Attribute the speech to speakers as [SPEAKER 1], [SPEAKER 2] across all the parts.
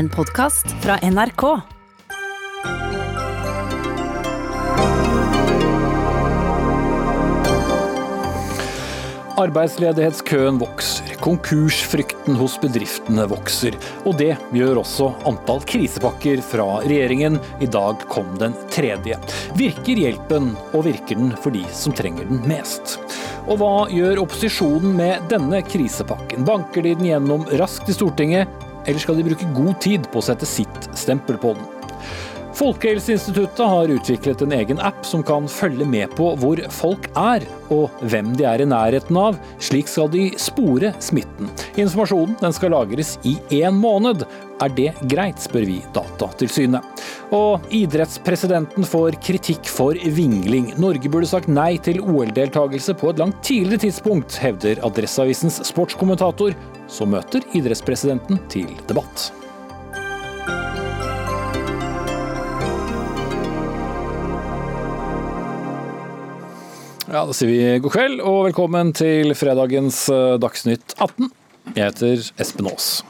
[SPEAKER 1] En podkast fra NRK.
[SPEAKER 2] Arbeidsledighetskøen vokser, konkursfrykten hos bedriftene vokser. Og det gjør også antall krisepakker fra regjeringen. I dag kom den tredje. Virker hjelpen, og virker den for de som trenger den mest? Og hva gjør opposisjonen med denne krisepakken? Banker de den gjennom raskt i Stortinget, eller skal de bruke god tid på å sette sitt stempel på den? Folkehelseinstituttet har utviklet en egen app som kan følge med på hvor folk er, og hvem de er i nærheten av. Slik skal de spore smitten. Informasjonen skal lagres i én måned. Er det greit, spør vi Datatilsynet. Og idrettspresidenten får kritikk for vingling. Norge burde sagt nei til OL-deltakelse på et langt tidligere tidspunkt, hevder Adresseavisens sportskommentator, som møter idrettspresidenten til debatt. Ja, Da sier vi god kveld og velkommen til fredagens eh, Dagsnytt 18. Jeg heter Espen Aas.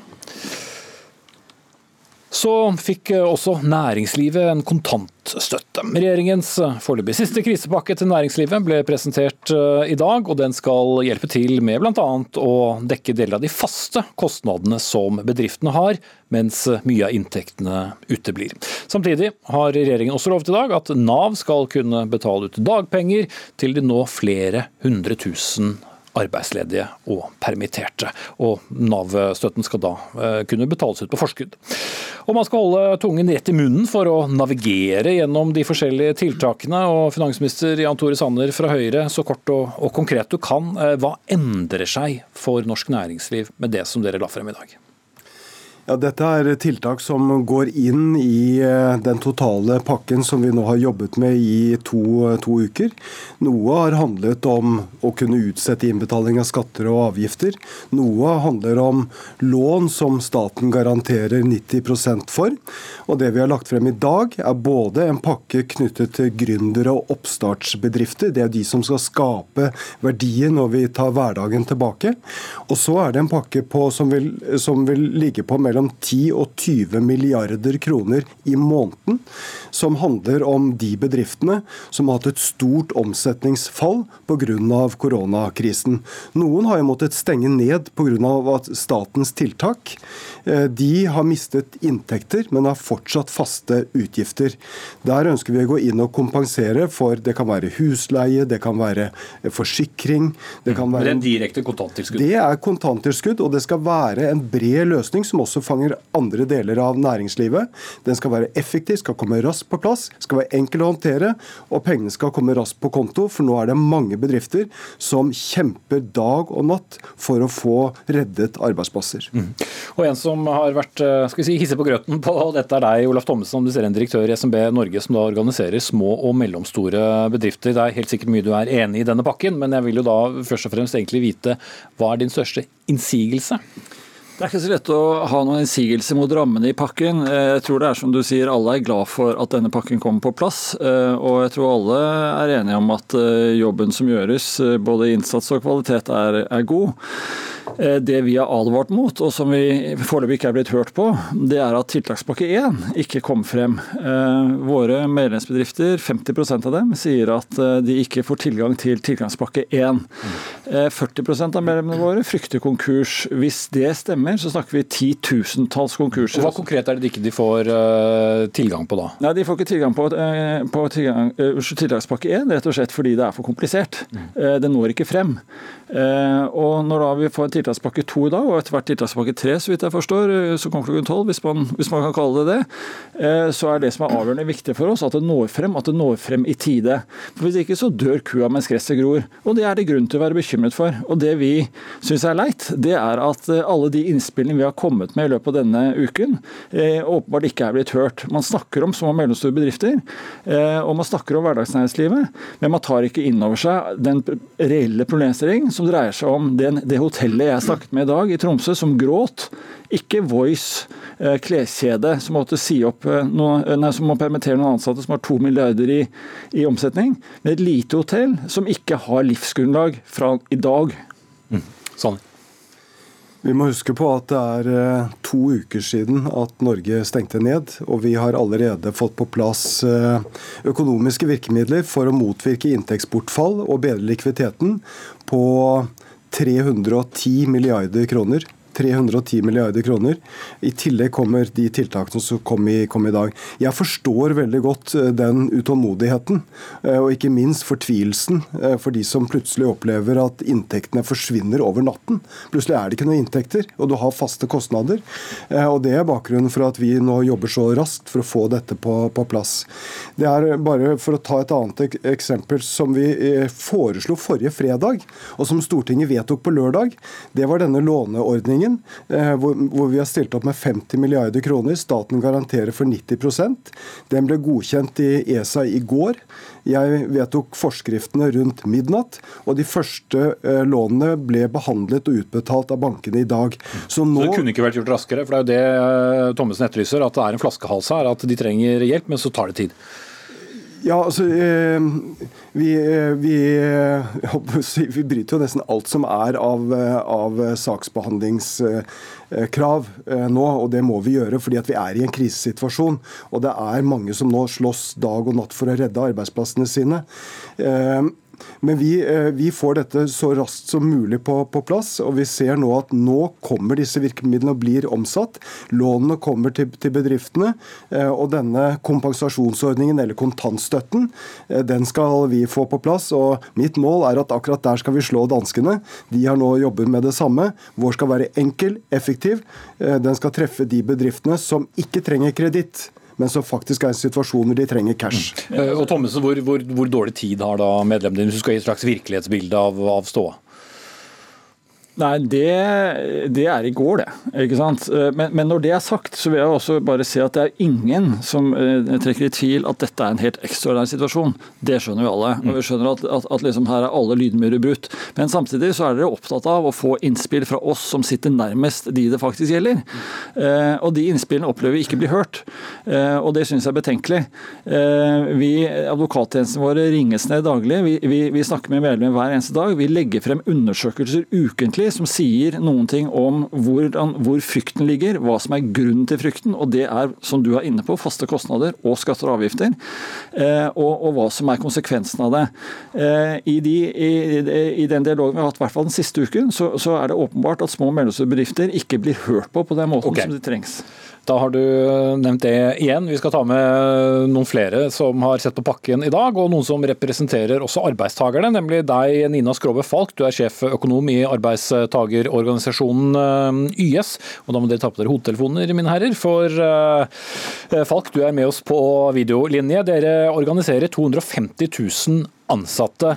[SPEAKER 2] Så fikk eh, også næringslivet en kontantstøtte. Regjeringens eh, foreløpig siste krisepakke til næringslivet ble presentert i dag, og den skal hjelpe til med bl.a. å dekke deler av de faste kostnadene som bedriftene har, mens mye av inntektene uteblir. Samtidig har regjeringen også lovet i dag at Nav skal kunne betale ut dagpenger til de nå flere hundre tusen arbeidsledige og permitterte. Og Nav-støtten skal da eh, kunne betales ut på forskudd. Og Man skal holde tungen rett i munnen for å navigere gjennom de forskjellige tiltakene. og Finansminister Jan Tore Sanner fra Høyre, så kort og, og konkret du kan, eh, hva endrer seg for norsk næringsliv med det som dere la frem i dag?
[SPEAKER 3] Ja, Dette er tiltak som går inn i eh, den totale pakken som vi nå har jobbet med i to, to, uker. Noe har handlet om å kunne utsette innbetaling av skatter og avgifter. Noe handler om lån som staten garanterer 90% for. Og det vi har lagt frem i dag, er både en pakke knyttet til gründere og oppstartsbedrifter. Det er de som skal skape verdier når vi tar hverdagen tilbake. Og så er det en pakke på, som, vil, som vil ligge på mellom mellom 10 og 20 milliarder kroner i måneden, som handler om de bedriftene som har hatt et stort omsetningsfall pga. koronakrisen. Noen har jo måttet stenge ned pga. statens tiltak. Eh, de har mistet inntekter, men har fortsatt faste utgifter. Der ønsker vi å gå inn og kompensere for det kan være husleie, det kan være forsikring det kan være...
[SPEAKER 2] Men det er direkte kontanttilskudd?
[SPEAKER 3] Det er kontanttilskudd, og det skal være en bred løsning som også fanger andre deler av næringslivet. Den skal være effektiv, skal komme raskt på plass, skal være enkel å håndtere, og pengene skal komme raskt på konto. For nå er det mange bedrifter som kjemper dag og natt for å få reddet arbeidsplasser. Mm.
[SPEAKER 2] Og en som har vært eh, skal vi si, hisse på grøten på dette er deg, Olaf Thommessen, en direktør i SMB Norge, som da organiserer små og mellomstore bedrifter. Det er helt sikkert mye du er enig i denne pakken, men jeg vil jo da først og fremst egentlig vite hva er din største innsigelse?
[SPEAKER 4] Det er ikke så lett å ha noen innsigelse mot rammene i pakken. Eh, jeg tror det er som du sier, alle er glad for at denne pakken kommer på plass. Eh, og jeg tror alle er enige om at eh, jobben som gjøres, både innsats og kvalitet, er, er god. Det vi har advart mot, og som vi foreløpig ikke er blitt hørt på, det er at tiltakspakke 1 ikke kom frem. Våre medlemsbedrifter, 50% av dem, sier at de ikke får tilgang til tilgangspakke 1. 40% av medlemmene våre frykter konkurs. Hvis det stemmer, så snakker vi titusentalls konkurser.
[SPEAKER 2] Hva konkret er det de ikke får tilgang på da?
[SPEAKER 4] Nei, De får ikke tilgang på, på tilgang, tiltakspakke 1, rett og slett fordi det er for komplisert. Mm. Det når ikke frem. Og når da vi får tiltakspakke 2 i dag, og etter hvert tiltakspakke 3, så vidt jeg forstår, så kommer klokken tolv, hvis, hvis, man kan kalle det det, så er det som er avgjørende viktig for oss, at det når frem, at det når frem i tide. For Hvis ikke så dør kua mens gresset gror. Og det er det grunn til å være bekymret for. Og det vi syns er leit, det er at alle de innspillene vi har kommet med i løpet av denne uken, åpenbart ikke er blitt hørt. Man snakker om små og mellomstore bedrifter, og man snakker om hverdagsnæringslivet, men man tar ikke inn over seg den reelle problemstilling som dreier seg om det, det hotellet jeg snakket med i dag i Tromsø, som gråt. Ikke Voice eh, kleskjede som måtte si opp eh, noe, eh, nei, som må permittere noen ansatte som har to milliarder i, i omsetning, men et lite hotell som ikke har livsgrunnlag fra i dag.
[SPEAKER 2] Mm. Sånn.
[SPEAKER 3] Vi må huske på at det er eh, to uker siden at Norge stengte ned, og vi har allerede fått på plass eh, økonomiske virkemidler for å motvirke inntektsbortfall og bedre likviditeten på 310 milliarder kroner. 310 milliarder kroner. I tillegg kommer de tiltakene som kom i, kom i, dag. Jeg forstår veldig godt eh, den utålmodigheten, eh, og ikke minst fortvilelsen eh, for de som plutselig opplever at inntektene forsvinner over natten. Plutselig er det ikke noen inntekter, og du har faste kostnader. Og Det er bakgrunnen for at vi nå jobber så raskt for å få dette på, på plass. Det er bare For å ta et annet eksempel som vi foreslo forrige fredag, og som Stortinget vedtok på lørdag, det var denne låneordningen ordningen, eh, hvor, vi har stilt opp med 50 milliarder kroner. Staten garanterer for 90% Den ble godkjent i ESA i går. Jeg vedtok forskriftene rundt midnatt, og de første eh, lånene ble behandlet og utbetalt av bankene i dag.
[SPEAKER 2] Så, nå... så det kunne ikke vært gjort raskere? For det er jo det eh, Thommessen etterlyser, at det er en flaskehals her, at de trenger hjelp, men så tar det tid.
[SPEAKER 3] Ja, altså eh, vi, eh, vi, eh, vi, bryter jo nesten alt som er av, av saksbehandlingskrav nå, og det må vi gjøre fordi vi er i en krisesituasjon. Og det er mange som nå slåss dag og natt for å redde arbeidsplassene sine. Men vi, eh, vi, får dette så raskt som mulig på, på, plass, og vi ser nå at nå kommer disse virkemidlene og blir omsatt. Lånene kommer til, til bedriftene, eh, og denne kompensasjonsordningen, eller kontantstøtten, eh, den skal vi få på plass. og Mitt mål er at akkurat der skal vi slå danskene. De har nå jobbet med det samme. Vår skal være enkel, effektiv. Den skal treffe de bedriftene som ikke trenger kreditt men som faktisk er situasjoner de trenger cash.
[SPEAKER 2] Mm. Og Thommessen, hvor, hvor, hvor, dårlig tid har da medlemmene dine hvis du skal gi et slags virkelighetsbilde av, av ståa?
[SPEAKER 4] Nei, det, det, er i går, det. ikke sant? Eh, men, men, når det er sagt, så vil jeg også bare si at det er ingen som uh, trekker i tvil at dette er en helt ekstraordinær situasjon. Det skjønner vi alle. og Vi skjønner at, at, at liksom her er alle lydmurer brutt. Men samtidig så er dere opptatt av å få innspill fra oss som sitter nærmest de det faktisk gjelder. Uh, og de innspillene opplever vi ikke blir hørt. Og det syns jeg er betenkelig. vi, Advokattjenestene våre ringes ned daglig. Vi, vi, vi snakker med medlemmer hver eneste dag. Vi legger frem undersøkelser ukentlig som sier noen ting om hvor, hvor frykten ligger, hva som er grunnen til frykten. Og det er, som du er inne på, faste kostnader og skatter og avgifter. Eh, og, og, hva som er konsekvensen av det. Eh, i, de, i, i, den dialogen vi har hatt, i hvert fall den siste uken, så, så er det åpenbart at små og mellomstore bedrifter ikke blir hørt på på den måten okay. som det trengs.
[SPEAKER 2] Da har du nevnt det igjen. Vi skal ta med noen flere som har sett på pakken i dag, og noen som representerer også arbeidstakerne, nemlig deg, Nina Skråbe Falk. Du er sjeføkonom i arbeidstagerorganisasjonen eh, YS. Og da må dere ta på dere hodetelefoner, mine herrer, for uh, Falk, du er med oss på videolinje. Dere organiserer 250 000 ansatte.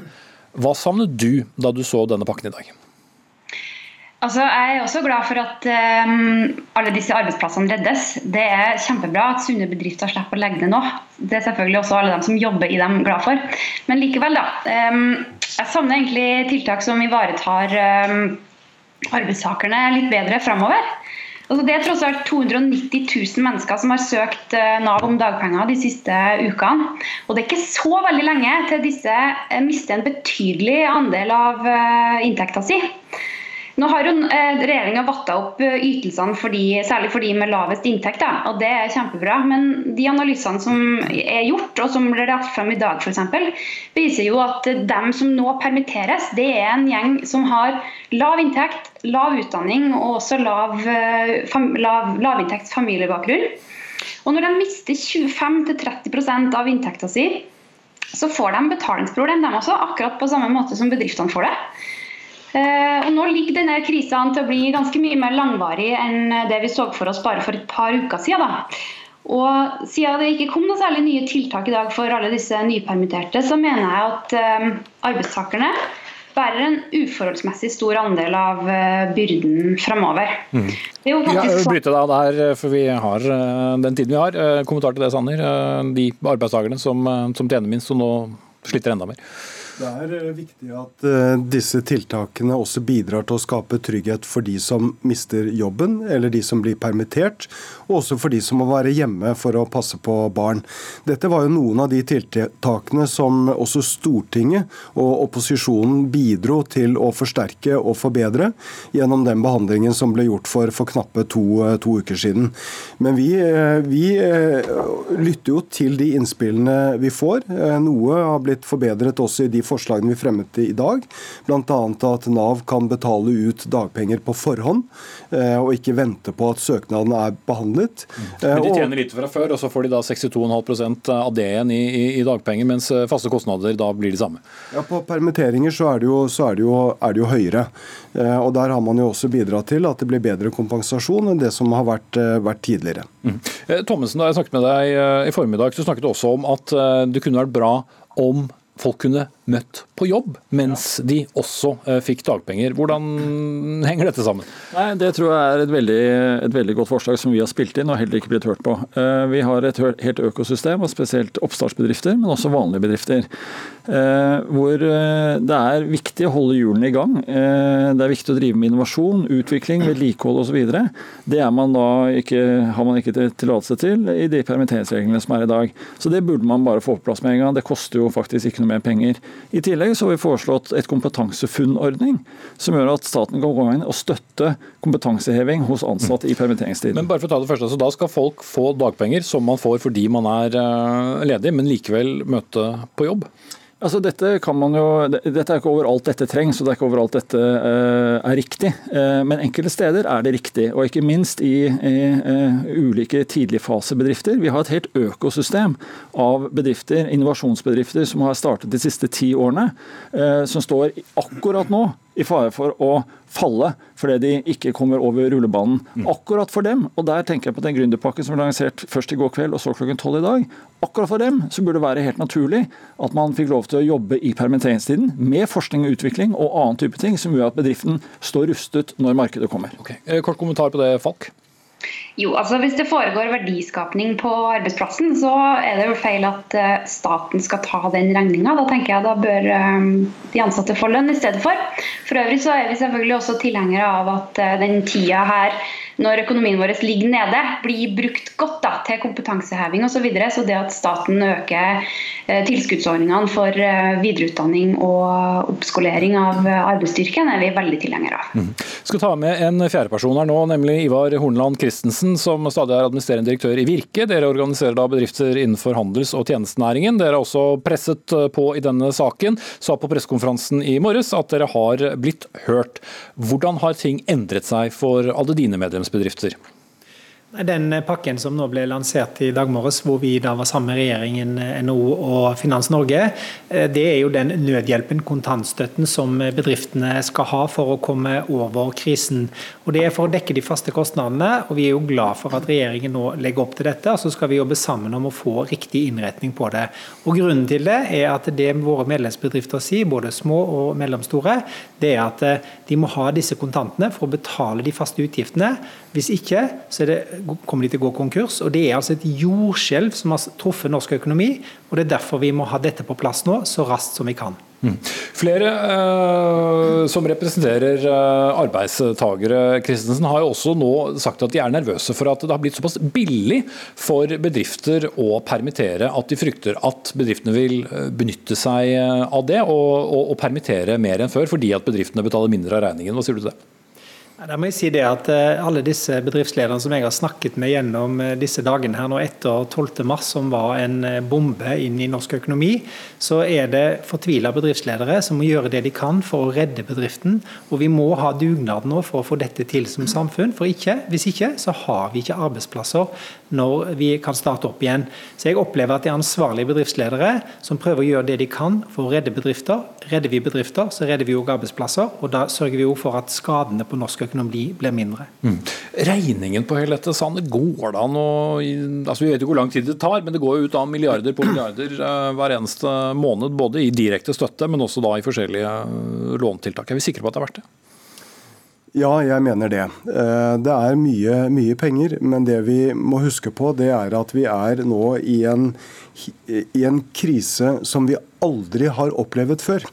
[SPEAKER 2] Hva savnet du da du så denne pakken i dag?
[SPEAKER 5] Altså, jeg er også glad for at um, alle disse arbeidsplassene reddes. Det er kjempebra at sunne bedrifter slipper å legge ned nå. Det er selvfølgelig også alle dem som jobber i dem glad for. Men likevel, da. Um, jeg savner egentlig tiltak som ivaretar um, arbeidstakerne litt bedre framover. Altså, det er tross alt 290 000 mennesker som har søkt Nav om dagpenger de siste ukene. Og det er ikke så veldig lenge til disse mister en betydelig andel av uh, inntekta si. Nå har jo eh, regjeringa vatta opp eh, ytelsene for de, særlig for de med lavest inntekt, da, og det er kjempebra. Men de analysene som er gjort, og som ble lagt frem i dag f.eks., viser jo at dem som nå permitteres, det er en gjeng som har lav inntekt, lav utdanning og også lav, eh, lav, lavinntekts familiebakgrunn. Og når de mister 25-30% av inntekta si, så får de betalingsproblem, de også, akkurat på samme måte som bedriftene får det. Eh, og nå ligger denne krisa an til å bli ganske mye mer langvarig enn det vi så for oss bare for et par uker siden. Da. Og Siden det ikke kom noe særlig nye tiltak i dag for alle disse nypermitterte, så mener jeg at eh, arbeidstakerne bærer en uforholdsmessig stor andel av eh, byrden framover. Mm.
[SPEAKER 2] Ja, bryte deg der, for vi har den tiden vi har. Kommentar til det, Sanner. De arbeidstakerne som, som tjener minst og nå sliter enda mer.
[SPEAKER 3] Det er eh, viktig at uh, disse tiltakene også bidrar til å skape trygghet for de som mister jobben, eller de som blir permittert, og også for de som må være hjemme for å passe på barn. Dette var jo noen av de tiltakene som også Stortinget og opposisjonen bidro til å forsterke og forbedre gjennom den behandlingen som ble gjort for, for knappe to, to, uker siden. Men vi, vi lytter jo til de innspillene vi får. Noe har blitt forbedret også i de forslagene vi fremmet i dag. Bl.a. at Nav kan betale ut dagpenger på forhånd, eh, og ikke vente på at søknaden er behandlet.
[SPEAKER 2] Men De eh, tjener lite fra før, og så får de da 62,5% av det igjen i, i, i, dagpenger, mens eh, faste kostnader da blir de samme?
[SPEAKER 3] Ja, På permitteringer så er det jo, er det jo, er det jo høyere. Og Der har man jo også bidratt til at det blir bedre kompensasjon enn det som har vært, vært tidligere. Mm.
[SPEAKER 2] Thommessen, da jeg snakket med deg i formiddag, så snakket du også om at det kunne vært bra om folk kunne møtt på jobb, mens de også eh, fikk dagpenger. Hvordan henger dette sammen?
[SPEAKER 4] Nei, Det tror jeg er et veldig, et veldig, godt forslag som vi har spilt inn og heller ikke blitt hørt på. Eh, vi har et helt økosystem, og spesielt oppstartsbedrifter, men også vanlige bedrifter. Eh, hvor det er viktig å holde hjulene i gang. Det er viktig å drive med innovasjon, utvikling, vedlikehold osv. Det man ikke, har man ikke tillatelse til i de permitteringsreglene som er i dag. Så det burde man bare få på plass med en gang. Det koster jo faktisk ikke noe mer penger. I tillegg så har vi foreslått et kompetansefunnordning, som gjør at staten kan gå inn og støtte kompetanseheving hos ansatte i permitteringstiden.
[SPEAKER 2] Men bare for å ta det første, så Da skal folk få dagpenger som man får fordi man er eh, ledig, men likevel møte på jobb?
[SPEAKER 4] Altså dette, jo, dette er ikke overalt dette trengs, og det er ikke overalt dette uh, er riktig. Uh, men enkelte steder er det riktig, og ikke minst i, i uh, ulike tidligfasebedrifter. Vi har et helt økosystem av bedrifter, innovasjonsbedrifter som har startet de siste ti årene, som står akkurat nå i fare for å falle fordi de ikke kommer over rullebanen. Mm. Akkurat for dem, og der tenker jeg på den gründerpakken som ble lansert først i går kveld og så klokken tolv i dag. Akkurat for dem så burde det være helt naturlig at man fikk lov til å jobbe i permitteringstiden med forskning og utvikling og annen type ting som gjør at bedriften står rustet når markedet kommer.
[SPEAKER 2] Okay. Eh, kort kommentar på det, Falk?
[SPEAKER 5] Jo, altså Hvis det foregår verdiskapning på arbeidsplassen, så er det jo feil at eh, staten skal ta den regninga. Da tenker jeg da bør eh, de ansatte få lønn i stedet for. For øvrig så er vi selvfølgelig også tilhengere av at eh, den tida her når økonomien vår ligger nede, blir brukt godt da, til kompetanseheving osv. Så, videre. så det at staten øker tilskuddsordningene for videreutdanning og oppskolering av arbeidsstyrken, er vi veldig tilhengere av. Mm.
[SPEAKER 2] Skal ta med en fjerdeperson her nå, nemlig Ivar Hornland Christensen, som stadig er administrerende direktør i Virke. Dere organiserer da bedrifter innenfor handels- og tjenestenæringen. Dere har også presset på i denne saken. Sa på pressekonferansen i morges at dere har blitt hørt. Hvordan har ting endret seg for alle dine medlemsbedrifter?
[SPEAKER 6] Den pakken som nå ble lansert i dag morges, hvor vi da var sammen med regjeringen, NHO og Finans Norge, eh, det er jo den nødhjelpen, kontantstøtten, som bedriftene skal ha for å komme over krisen. Og Det er for å dekke de faste kostnadene, og vi er jo glad for at regjeringen nå legger opp til dette. og Så skal vi jobbe sammen om å få riktig innretning på det. Og Grunnen til det er at det våre medlemsbedrifter sier, både små og mellomstore, det er at eh, de må ha disse kontantene for å betale de faste utgiftene. Hvis ikke, så er det, kommer de til å gå konkurs. og Det er altså et jordskjelv som har truffet norsk økonomi. og Det er derfor vi må ha dette på plass nå, så raskt som vi kan. Mm.
[SPEAKER 2] Flere eh, som representerer eh, arbeidstagere Christensen, har jo også nå sagt at de er nervøse for at det har blitt såpass billig for bedrifter å permittere at de frykter at bedriftene vil eh, benytte seg av det og, og, og permittere mer enn før fordi at bedriftene betaler mindre av regningen. Hva sier du til det?
[SPEAKER 6] Da må jeg si det at eh, Alle disse bedriftslederne som jeg har snakket med gjennom eh, disse dagene her nå etter 12.3, som var en eh, bombe inn i norsk økonomi, så er det fortvila bedriftsledere som må gjøre det de kan for å redde bedriften. Og Vi må ha dugnad nå for å få dette til som samfunn. for ikke, Hvis ikke så har vi ikke arbeidsplasser når vi kan starte opp igjen. Så Jeg opplever at det er ansvarlige bedriftsledere som prøver å gjøre det de kan for å redde bedrifter. Redder vi bedrifter, så redder vi òg arbeidsplasser. og Da sørger vi òg for at skadene på norsk økonomi blir mindre. Mm.
[SPEAKER 2] Regningen på hele dette, Sanne, går det an å altså Vi vet jo hvor lang tid det tar, men det går jo ut av milliarder på milliarder uh, hver eneste måned. Både i direkte støtte, men også da i forskjellige låntiltak. lånetiltak. Er vi sikre på at det er verdt det?
[SPEAKER 3] Ja, jeg mener det. Eh, det er mye, mye, penger, men det vi må huske på, det er at vi er nå i en, i en krise som vi aldri har opplevd før.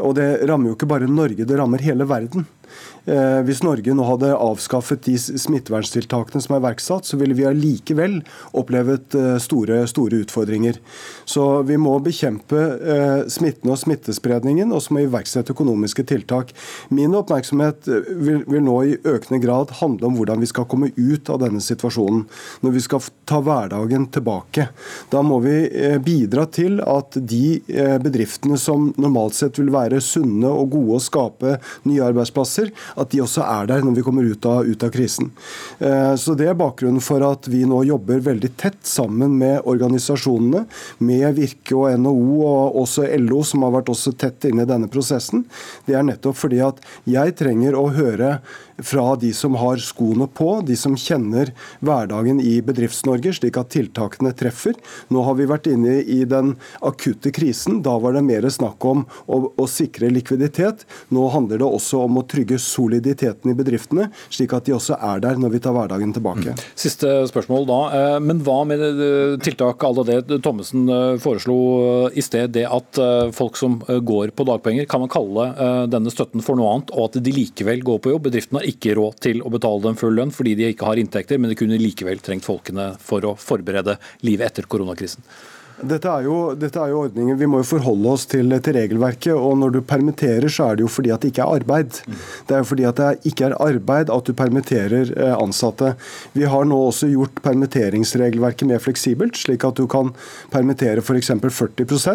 [SPEAKER 3] Og det rammer jo ikke bare Norge, det rammer hele verden. Eh, hvis Norge nå hadde avskaffet de smitteverntiltakene som er iverksatt, så ville vi allikevel opplevd eh, store, store utfordringer. Så vi må bekjempe eh, smitten og smittespredningen, og så må vi iverksette økonomiske tiltak. Min oppmerksomhet vil nå i økende grad handle om hvordan vi skal komme ut av denne situasjonen. Når vi skal ta hverdagen tilbake. Da må vi bidra til at de bedriftene som normalt sett vil være sunne og gode og skape nye arbeidsplasser, at de også er der når vi kommer ut av, ut av krisen. Eh, så Det er bakgrunnen for at vi nå jobber veldig tett sammen med organisasjonene, med Virke og NHO og også LO, som har vært også tett inne i denne prosessen. Det er nettopp fordi at jeg trenger å høre fra de som har skoene på, de som kjenner hverdagen i Bedrifts-Norge, slik at tiltakene treffer. Nå har vi vært inne i den akutte krisen. Da var det mer snakk om å, å sikre likviditet. Nå handler det også om å trygge soliditeten i bedriftene, slik at de også er der når vi tar hverdagen tilbake. Mm.
[SPEAKER 2] Siste spørsmål da. Eh, men hva med tiltak alle det Thommessen eh, foreslo eh, i sted, det at folk som går på dagpenger, kan man kalle denne støtten for noe annet, og at de likevel går på jobb? Bedriften har ikke råd til å betale dem full lønn fordi de ikke har inntekter, men de kunne likevel trengt folkene for å forberede livet etter koronakrisen.
[SPEAKER 3] Dette er, jo, dette er, jo, ordninger, Vi må jo forholde oss til, til, regelverket. og Når du permitterer, så er det jo fordi at det ikke er arbeid. Det er jo fordi at det ikke er arbeid at du permitterer eh, ansatte. Vi har nå også gjort permitteringsregelverket mer fleksibelt, slik at du kan permittere f.eks. 40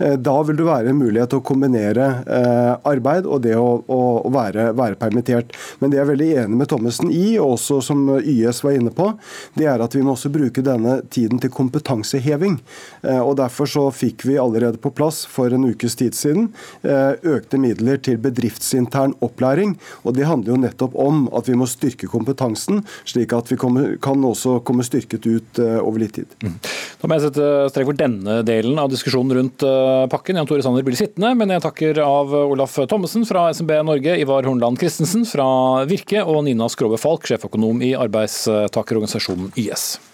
[SPEAKER 3] eh, Da vil det være en mulighet til å kombinere eh, arbeid og det å, å, å være, være, permittert. Men det jeg er veldig enig med Thommessen i, og også som YS var inne på, det er at vi må også bruke denne tiden til kompetanseheving. Eh, og Derfor så fikk vi allerede på plass for en ukes tid siden eh, økte midler til bedriftsintern opplæring. og Det handler jo nettopp om at vi må styrke kompetansen, slik at vi kan også komme styrket ut eh, over litt tid. Mm.
[SPEAKER 2] Da må jeg sette strek for denne delen av diskusjonen rundt pakken. Jan Tore Sanner blir sittende, men jeg takker av Olaf Thommessen fra SMB Norge, Ivar Hornland Christensen fra Virke og Nina Skrove Falk, sjeføkonom i arbeidstakerorganisasjonen YS.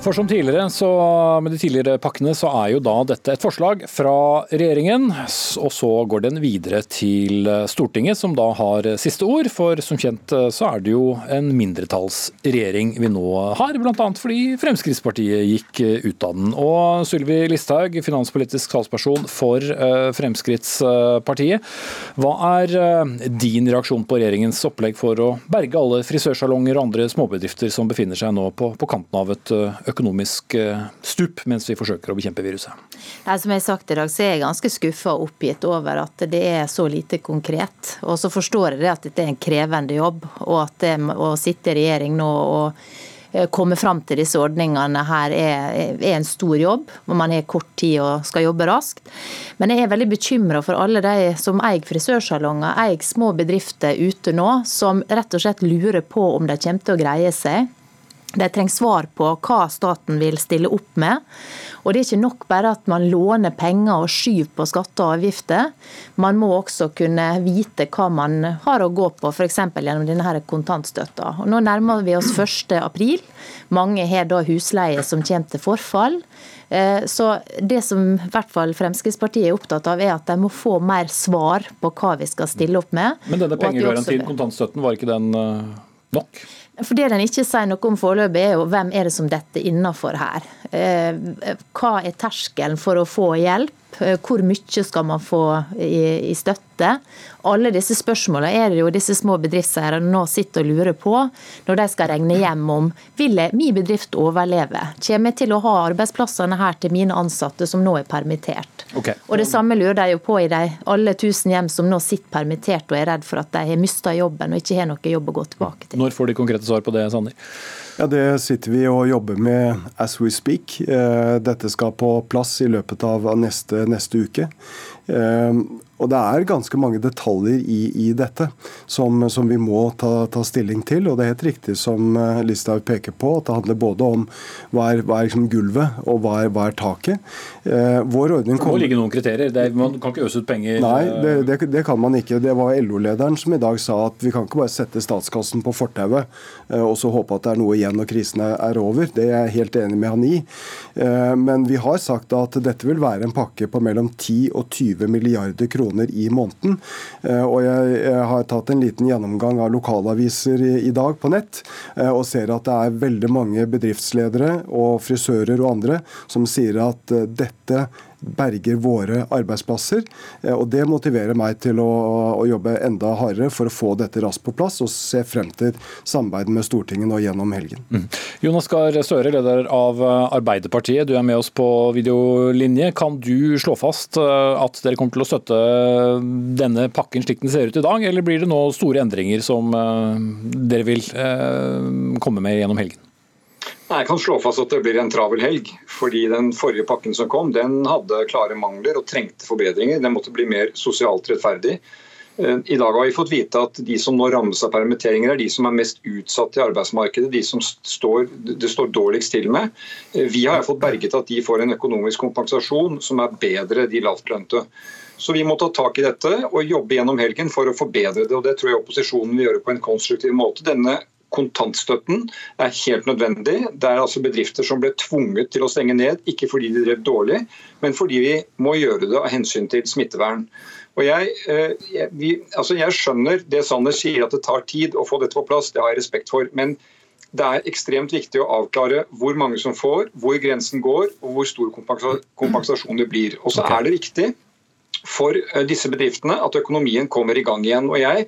[SPEAKER 2] For som tidligere, så, med de tidligere pakkene, så er jo da dette et forslag fra regjeringen. Og så går den videre til Stortinget, som da har siste ord. For som kjent så er det jo en mindretallsregjering vi nå har, bl.a. fordi Fremskrittspartiet gikk ut av den. Og Sylvi Listhaug, finanspolitisk talsperson for eh, Fremskrittspartiet. Hva er eh, din reaksjon på regjeringens opplegg for å berge alle frisørsalonger og andre småbedrifter som befinner seg nå på, på kanten av et økonomisk eh, stup mens vi forsøker å bekjempe viruset?
[SPEAKER 7] Nei, som jeg har sagt i dag, så er jeg ganske skuffa og oppgitt over at det er så lite konkret. Og så forstår jeg det at dette er en krevende jobb, og at det å sitte i regjering nå og eh, komme fram til disse ordningene her er, er, en stor jobb, og man har kort tid og skal jobbe raskt. Men jeg er veldig bekymra for alle de som eier frisørsalonger, eier små bedrifter ute nå, som rett og slett lurer på om de kommer til å greie seg. De trenger svar på hva staten vil stille opp med. Og Det er ikke nok bare at man låner penger og skyver på skatter og avgifter. Man må også kunne vite hva man har å gå på, f.eks. gjennom denne kontantstøtta. Og Nå nærmer vi oss 1.4. Mange har da husleie som kommer til forfall. Eh, så det som i hvert fall Fremskrittspartiet er opptatt av, er at de må få mer svar på hva vi skal stille opp med.
[SPEAKER 2] Men denne pengegarantien, kontantstøtten, var ikke den eh, nok?
[SPEAKER 7] For Det den ikke sier noe om foreløpig, er jo hvem er det som detter innafor her. Eh, hva er terskelen for å få hjelp? Eh, hvor mye skal man få i, i støtte? Alle disse spørsmålene er det jo disse små bedriftseierne nå sitter og lurer på når de skal regne hjem om vil min bedrift overleve. Kommer jeg til å ha arbeidsplassene her til mine ansatte som nå er permittert? Okay. Og Det samme lurer de jo på i de alle tusen hjem som nå sitter permittert og er redd for at de har mista jobben og ikke har noe jobb å gå tilbake til.
[SPEAKER 2] Når får de konkrete svar på det, Sander?
[SPEAKER 3] Ja, Det sitter vi og jobber med as we speak. Eh, dette skal på plass i løpet av neste, neste uke. Eh, Og det er ganske mange detaljer i, i dette som, som, vi må ta, ta, stilling til. Og det er helt riktig som Listhaug peker på, at det handler både om hva er, hva er liksom gulvet og hva er, hva er taket.
[SPEAKER 2] vår ordning kommer... Det må ligge noen kriterier. Er, man kan ikke øse ut penger?
[SPEAKER 3] Nei, det, det, det kan man ikke. Det var LO-lederen som i dag sa at vi kan ikke bare sette statskassen på fortauet og så håpe at det er noe igjen når krisen er over. Det er jeg helt enig med han i. Eh, men vi har sagt at dette vil være en pakke på mellom 10 og 20 milliarder kroner i måneden. Eh, og jeg har tatt en liten gjennomgang av lokalaviser i dag på nett, eh, og ser at det er veldig mange bedriftsledere og frisører og andre som sier at dette berger våre arbeidsplasser. Eh, og Det motiverer meg til å, å, jobbe enda hardere for å få dette raskt på plass, og se frem til samarbeid med Stortinget nå gjennom helgen. Mm.
[SPEAKER 2] Jonas Gahr Støre, leder av Arbeiderpartiet, du er med oss på videolinje. Kan du slå fast eh, at dere kommer til å støtte denne pakken slik den ser ut i dag, eller blir det nå store endringer som eh, dere vil komme med gjennom helgen?
[SPEAKER 8] Jeg kan slå fast at det blir en travel helg. fordi Den forrige pakken som kom, den hadde klare mangler og trengte forbedringer. Den måtte bli mer sosialt rettferdig. Eh, I dag har vi fått vite at de som nå rammes av permitteringer, er de som er mest utsatt i arbeidsmarkedet. De som står, det står dårligst til med. Eh, vi har fått berget at de får en økonomisk kompensasjon som er bedre de lavtlønte. Så vi må ta tak i dette og jobbe gjennom helgen for å forbedre det. og Det tror jeg opposisjonen vil gjøre på en konstruktiv måte. Denne kontantstøtten er helt nødvendig. Det er altså bedrifter som ble tvunget til å stenge ned, ikke fordi de drev dårlig, men fordi vi må gjøre det av hensyn til smittevern. Og jeg, eh, jeg, vi, altså jeg skjønner det Sanner sier, at det tar tid å få dette på plass. Det har jeg respekt for. Men det er ekstremt viktig å avklare hvor mange som får, hvor grensen går og hvor stor kompensasjon det blir. Og så er det viktig for eh, disse bedriftene at økonomien kommer i gang igjen. Og jeg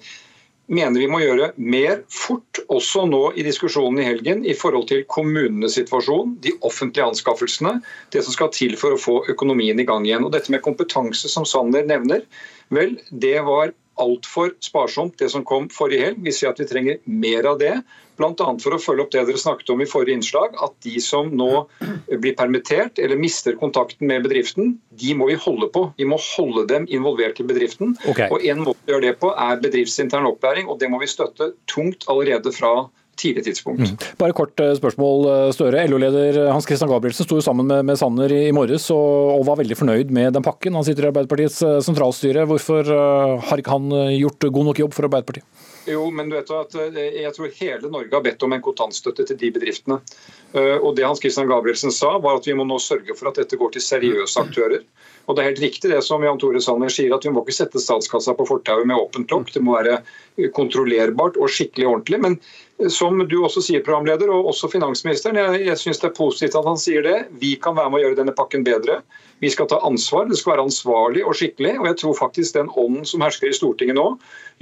[SPEAKER 8] mener vi må gjøre mer fort, også nå i diskusjonen i helgen, i forhold til kommunenes situasjon, de offentlige anskaffelsene, det som skal til for å få økonomien i gang igjen. Og Dette med kompetanse, som Sanner nevner, vel, det var altfor sparsomt det som kom forrige helg. Vi ser at vi trenger mer av det. Bl.a. for å følge opp det dere snakket om i forrige innslag, at de som nå blir permittert eller mister kontakten med bedriften, de må vi holde på. Vi må holde dem involvert i bedriften. Okay. Og En måte å gjøre det på er bedriftsintern opplæring, og det må vi støtte tungt allerede fra tidlig tidspunkt. Mm.
[SPEAKER 2] Bare kort eh, spørsmål, eh, Støre. LO-leder Hans Christian Gabrielsen sto sammen med, med Sanner i, morges og, og, var veldig fornøyd med den pakken. Han sitter i Arbeiderpartiets eh, sentralstyre. Hvorfor har ikke han gjort god nok jobb for Arbeiderpartiet?
[SPEAKER 8] Jo, men du vet at Jeg tror hele Norge har bedt om en kontantstøtte til de bedriftene. Og Det Hans Christian Gabrielsen sa, var at vi må nå sørge for at dette går til seriøse aktører. Og det er helt riktig det som Jan Tore Sanner sier, at vi må ikke sette statskassa på fortauet med åpent lokk. Det må være kontrollerbart og skikkelig ordentlig. Men som du også sier, programleder, og også finansministeren, jeg, jeg syns det er positivt at han sier det. Vi kan være med å gjøre denne pakken bedre. Vi skal ta ansvar. Det skal være ansvarlig og skikkelig. Og jeg tror faktisk den ånden som hersker i Stortinget nå,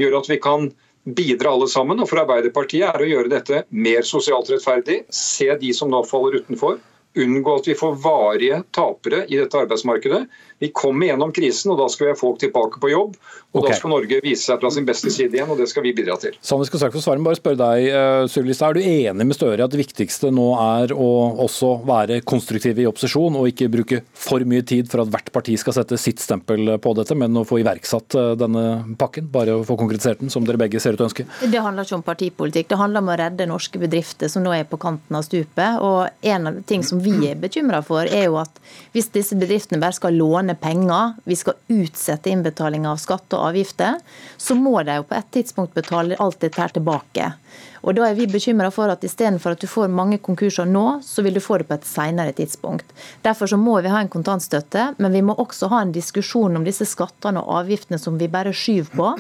[SPEAKER 8] gjør at vi kan bidra alle sammen. Og for Arbeiderpartiet er å gjøre dette mer sosialt rettferdig. Se de som nå faller utenfor unngå at vi får varige tapere i dette arbeidsmarkedet. Vi kommer gjennom krisen, og da skal vi ha folk tilbake på jobb. Og okay. da skal Norge vise seg fra sin beste side igjen, og det skal vi bidra til.
[SPEAKER 2] Sånn vi skal straks få svare, bare spørre deg, uh, Er du enig med Støre at det viktigste nå er å også være konstruktive i opposisjon, og ikke bruke for mye tid for at hvert parti skal sette sitt stempel på dette, men å få iverksatt uh, denne pakken? Bare å få konkretisert den, som dere begge ser ut til å ønske?
[SPEAKER 7] Det handler ikke om partipolitikk, det handler om å redde norske bedrifter som nå er på kanten av stupet. Og en av ting som vi er bekymra for, er jo at hvis disse bedriftene bare skal låne penger, vi skal utsette innbetaling av skatt og avgifter, så må de jo på et tidspunkt betale alt dette her tilbake. Og Da er vi bekymra for at istedenfor at du får mange konkurser nå, så vil du få det på et senere tidspunkt. Derfor så må vi ha en kontantstøtte, men vi må også ha en diskusjon om disse skattene og avgiftene som vi bare skyver på.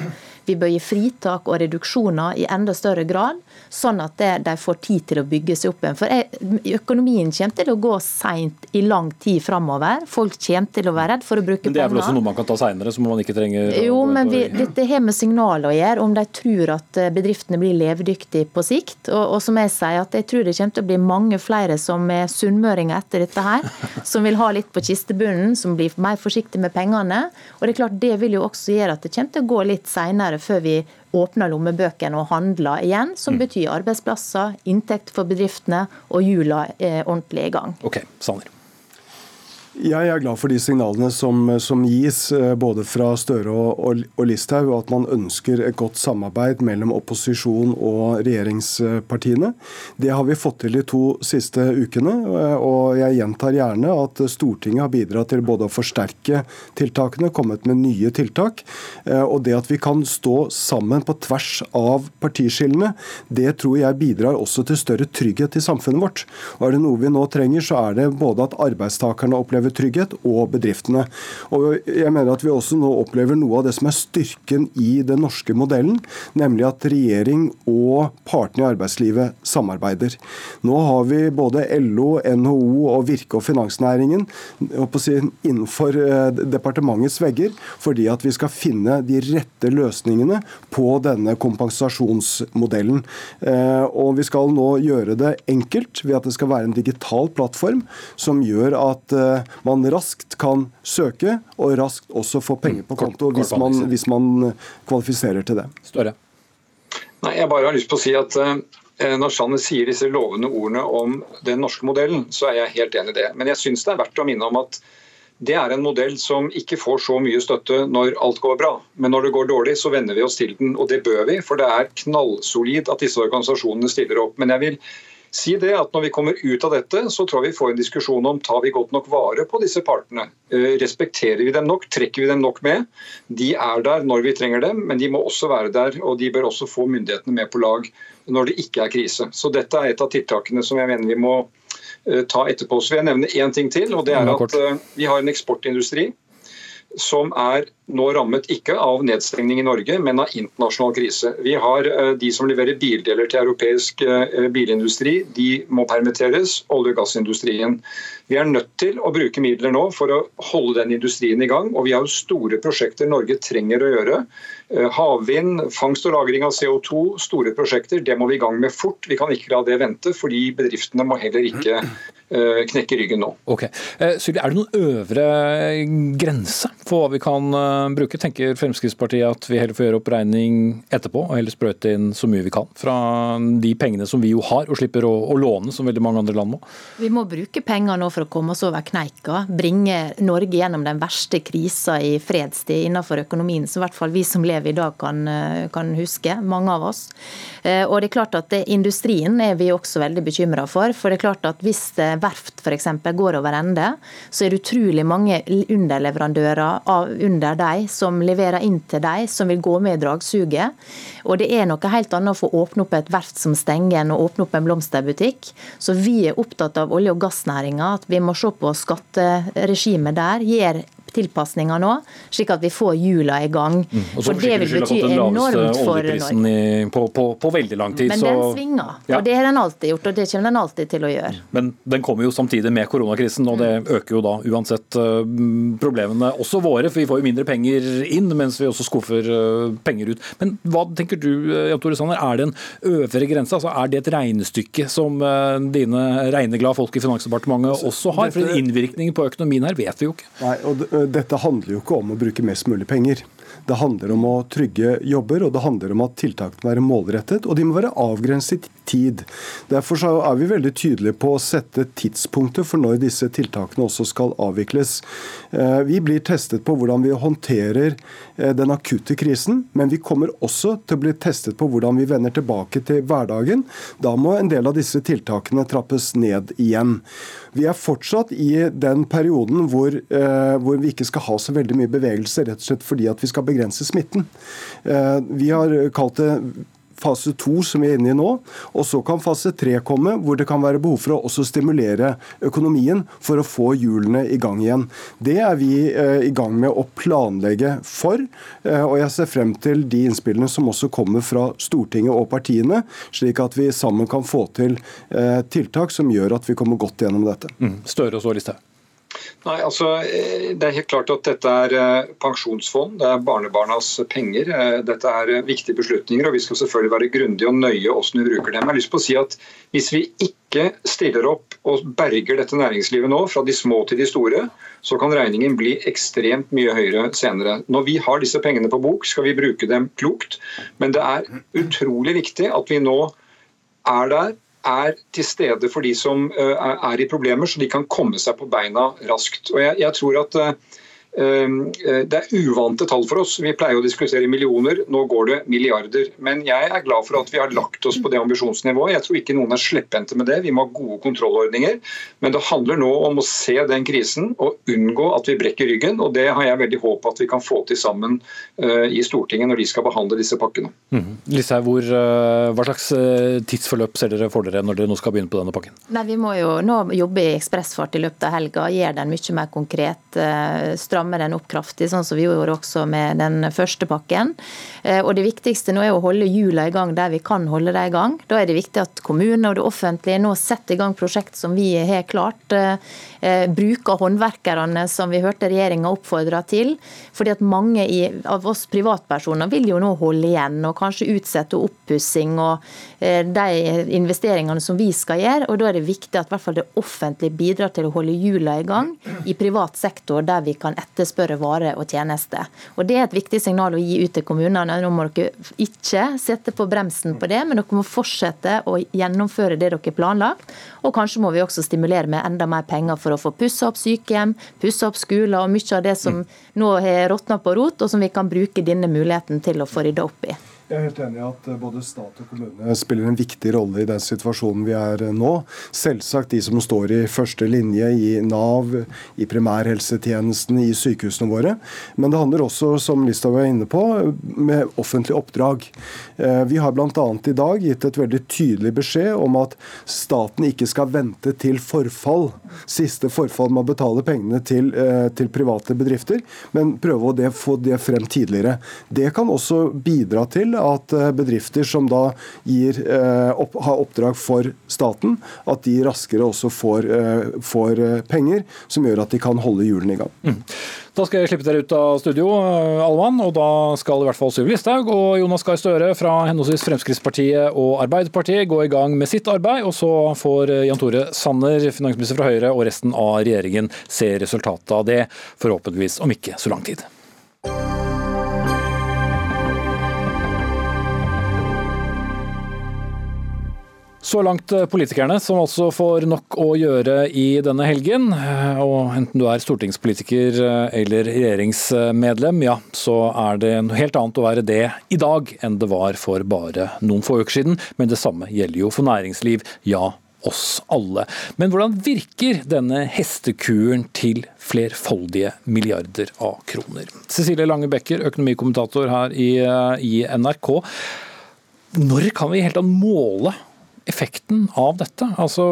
[SPEAKER 7] Vi bør gi fritak og reduksjoner i enda større grad, sånn at det, de får tid til å bygge seg opp igjen. For jeg, Økonomien kommer til å gå seint i lang tid framover. Folk kommer til å være redd for å bruke penger.
[SPEAKER 2] Men Det er vel også noe man kan ta seinere, som man ikke trenger
[SPEAKER 7] Jo, men vi, dette har med signaler å gjøre, om de tror at eh, bedriftene blir levedyktige på sikt. Og, og, som jeg sier, at jeg tror det kommer til å bli mange flere som er sunnmøringer etter dette her, som vil ha litt på kistebunnen, som blir mer forsiktige med pengene. Og det er klart det vil jo også gjøre at det kommer til å gå litt seinere før vi åpner lommebøkene og handler igjen, som mm. betyr arbeidsplasser, inntekt for bedriftene og hjula er ordentlig i gang.
[SPEAKER 2] Ok, Sanner.
[SPEAKER 3] Jeg er glad for de signalene som, som gis, eh, både fra Støre og, og, og Listhaug, at man ønsker et godt samarbeid mellom opposisjon og regjeringspartiene. Det har vi fått til de to siste ukene, eh, og jeg gjentar gjerne at Stortinget har bidratt til både å forsterke tiltakene, kommet med nye tiltak. Eh, og det at vi kan stå sammen på tvers av partiskillene, det tror jeg bidrar også til større trygghet i samfunnet vårt. Og er det noe vi nå trenger, så er det både at arbeidstakerne opplever opplever trygghet, og bedriftene. Og jeg mener at vi også nå opplever noe av det som er styrken i den norske modellen, nemlig at regjering og partene i arbeidslivet samarbeider. Nå har vi både LO, NHO og Virke og finansnæringen innenfor eh, departementets vegger, fordi at vi skal finne de rette løsningene på denne kompensasjonsmodellen. Eh, og vi skal nå gjøre det enkelt ved at det skal være en digital plattform som gjør at eh, man raskt kan søke, og raskt også få penger på mm. konto hvis man, hvis man kvalifiserer til det.
[SPEAKER 2] Større.
[SPEAKER 8] Nei, jeg bare har lyst på å si at eh, når Sanner sier disse lovende ordene om den norske modellen, så er jeg helt enig i det. Men jeg syns det er verdt å minne om at det er en modell som ikke får så mye støtte når alt går bra. Men når det går dårlig, så venner vi oss til den, og det bør vi. For det er knallsolid at disse organisasjonene stiller opp. Men jeg vil si det at Når vi kommer ut av dette, så tror jeg vi får en diskusjon om tar vi godt nok vare på disse partene. Eh, respekterer vi dem nok? Trekker vi dem nok med? De er der når vi trenger dem, men de må også være der. Og de bør også få myndighetene med på lag når det ikke er krise. Så Dette er et av tiltakene som jeg mener vi må eh, ta etterpå. Så vil jeg nevne én ting til. og det er at eh, Vi har en eksportindustri som er nå rammet ikke av nedstengning i Norge, men av internasjonal krise. Vi har eh, De som leverer bildeler til europeisk eh, bilindustri, de må permitteres. Olje- og gassindustrien. Vi er nødt til å bruke midler nå for å holde den industrien i gang. Og vi har jo store prosjekter Norge trenger å gjøre. Eh, havvind, fangst og lagring av CO2, store prosjekter. Det må vi i gang med fort. Vi kan ikke la det vente, fordi bedriftene må heller ikke knekke ryggen nå.
[SPEAKER 2] Ok. Sylvi, er det noen øvre grense for hva vi kan bruke, tenker Fremskrittspartiet at vi heller får gjøre opp regning etterpå, og heller sprøyte inn så mye vi kan fra de pengene som vi jo har, og slipper å, å låne, som veldig mange andre land må?
[SPEAKER 7] Vi må bruke penger nå for å komme oss over kneika. Bringe Norge gjennom den verste krisa i fredstid innenfor økonomien, som i hvert fall vi som lever i dag kan, kan huske, mange av oss. Eh, og det er klart at det, Industrien er vi også veldig bekymra for. for det er klart at Hvis verft f.eks. går over ende, så er det utrolig mange underleverandører av, under deg, som leverer inn til deg, som vil gå med i dragsuget. Og det er noe helt annet å få åpne opp et verft som stenger enn å åpne opp en blomsterbutikk. Så vi er opptatt av olje- og gassnæringa, at vi må se på skatteregimet der. Gjør tilpasninger nå, slik at vi får hjula i gang. Mm.
[SPEAKER 2] For det vil bety enormt for Norge. På, på, på, veldig lang tid.
[SPEAKER 7] Men den svinger, ja. og det har den alltid gjort, og det kommer den alltid til å gjøre.
[SPEAKER 2] Men den kommer jo samtidig med koronakrisen, og det øker jo da uansett uh, problemene, også våre. For vi får jo mindre penger inn, mens vi også skuffer uh, penger ut. Men hva tenker du, uh, Jan Tore Sanner, er det en øvre grense? Altså, er det et regnestykke som dine regneglade folk i Finansdepartementet også har? For innvirkningen på økonomien her vet vi jo ikke.
[SPEAKER 3] Nei, og dette handler jo ikke om å bruke mest mulig penger. Det handler om å trygge jobber, og det handler om at tiltakene må være målrettet, og de må være avgrenset tid. Derfor er vi veldig tydelige på å sette tidspunktet for når disse tiltakene også skal avvikles. Eh, vi blir testet på hvordan vi håndterer eh, den akutte krisen, men vi kommer også til å bli testet på hvordan vi vender tilbake til hverdagen. Da må en del av disse tiltakene trappes ned igjen. Vi er fortsatt i den perioden hvor, eh, hvor, vi ikke skal ha så veldig mye bevegelse, rett og slett fordi at vi skal begrense smitten. Eh, vi har kalt det fase to, som vi er inne i nå. Og så kan fase tre komme, hvor det kan være behov for å også stimulere økonomien for å få hjulene i gang igjen. Det er vi eh, i gang med å planlegge for. Eh, og jeg ser frem til de innspillene som også kommer fra Stortinget og partiene, slik at vi sammen kan få til eh, tiltak som gjør at vi kommer godt gjennom dette.
[SPEAKER 2] Mm. Støre og så Listhaug.
[SPEAKER 8] Nei, altså, eh, Det er helt klart at dette er eh, pensjonsfond, det er barnebarnas penger. Eh, dette er viktige beslutninger, og vi skal selvfølgelig være grundige og nøye hvordan vi bruker dem. Jeg har lyst på å si at Hvis vi ikke stiller opp og berger dette næringslivet nå, fra de små til de store, så kan regningen bli ekstremt mye høyere senere. Når vi har disse pengene på bok, skal vi bruke dem klokt, men det er utrolig viktig at vi nå er der er til stede for de som er i problemer, så de kan komme seg på beina raskt. Og jeg, jeg tror at eh, det er uvante tall for oss. Vi pleier å diskutere millioner, nå går det milliarder. Men jeg er glad for at vi har lagt oss på det ambisjonsnivået. Jeg tror ikke noen er slepphendte med det. Vi må ha gode kontrollordninger. Men det handler nå om å se den krisen og unngå at vi brekker ryggen. Og det har jeg veldig håp at vi kan få til sammen eh, i Stortinget når de skal behandle disse pakkene.
[SPEAKER 2] Mm. Lise, hvor, eh, hva slags tidsforløp ser dere for dere når dere nå skal begynne på denne pakken?
[SPEAKER 7] Nei, Vi må jo nå jobbe i ekspressfart i løpet av helga, gjøre den mye mer konkret. Stramme stramme den opp kraftig, sånn som vi gjorde også med den første pakken. Eh, og Det viktigste nå er å holde hjulene i gang der vi kan holde dem i gang. Da er det viktig at kommunene og det offentlige nå setter i gang prosjekt som vi har klart. Eh, eh, bruker håndverkerne som vi hørte regjeringa oppfordra til. fordi at mange av oss privatpersoner vil jo nå holde igjen og kanskje utsette oppussing og de investeringene som vi skal gjøre. og Da er det viktig at hvert fall det offentlige bidrar til å holde hjulene i gang i privat sektor der vi kan etterspørre etterspørre varer og tjenester. Og Det er et viktig signal å gi ut til kommunene. Nå må dere ikke sette på bremsen på det, men dere må fortsette å gjennomføre det dere har planlagt. Og kanskje må vi også stimulere med enda mer penger for å få pussa opp sykehjem, pussa opp skoler og mye av det som nå har råtna på rot, og som vi kan bruke denne muligheten til å få rydda opp i.
[SPEAKER 3] Jeg er helt enig i at eh, både stat og kommune spiller en viktig rolle i den situasjonen vi er eh, nå. Selvsagt de som står i første linje i Nav, i primærhelsetjenesten, i sykehusene våre. Men det handler også, som Listhaug var inne på, med offentlige oppdrag. Eh, vi har bl.a. i dag gitt et veldig tydelig beskjed om at staten ikke skal vente til forfall, siste forfall med å betale pengene til, til private bedrifter, men prøve å få det frem tidligere. Det kan også bidra til at eh, bedrifter som da gir, eh, opp, har oppdrag for staten, at de raskere også får, eh, får, penger som gjør at de kan holde hjulene i gang. Mm.
[SPEAKER 2] Da skal jeg slippe dere ut av studio, Alvan, og da skal i hvert fall Syv Listhaug og Jonas Gahr Støre fra henholdsvis Fremskrittspartiet og Arbeiderpartiet gå i gang med sitt arbeid. Og så får Jan Tore Sanner, finansminister fra Høyre, og resten av regjeringen se resultatet av det, forhåpentligvis om ikke så lang tid. Så langt eh, politikerne, som altså får nok å gjøre i denne helgen. Eh, og enten du er stortingspolitiker eh, eller regjeringsmedlem, ja, så er det noe helt annet å være det i dag enn det var for bare noen få uker siden. Men det samme gjelder jo for næringsliv, ja, oss alle. Men hvordan virker denne hestekuren til flerfoldige milliarder av kroner? Cecilie Lange Becker, økonomikommentator her i, i NRK. Når kan vi helt tatt måle effekten av dette? Altså,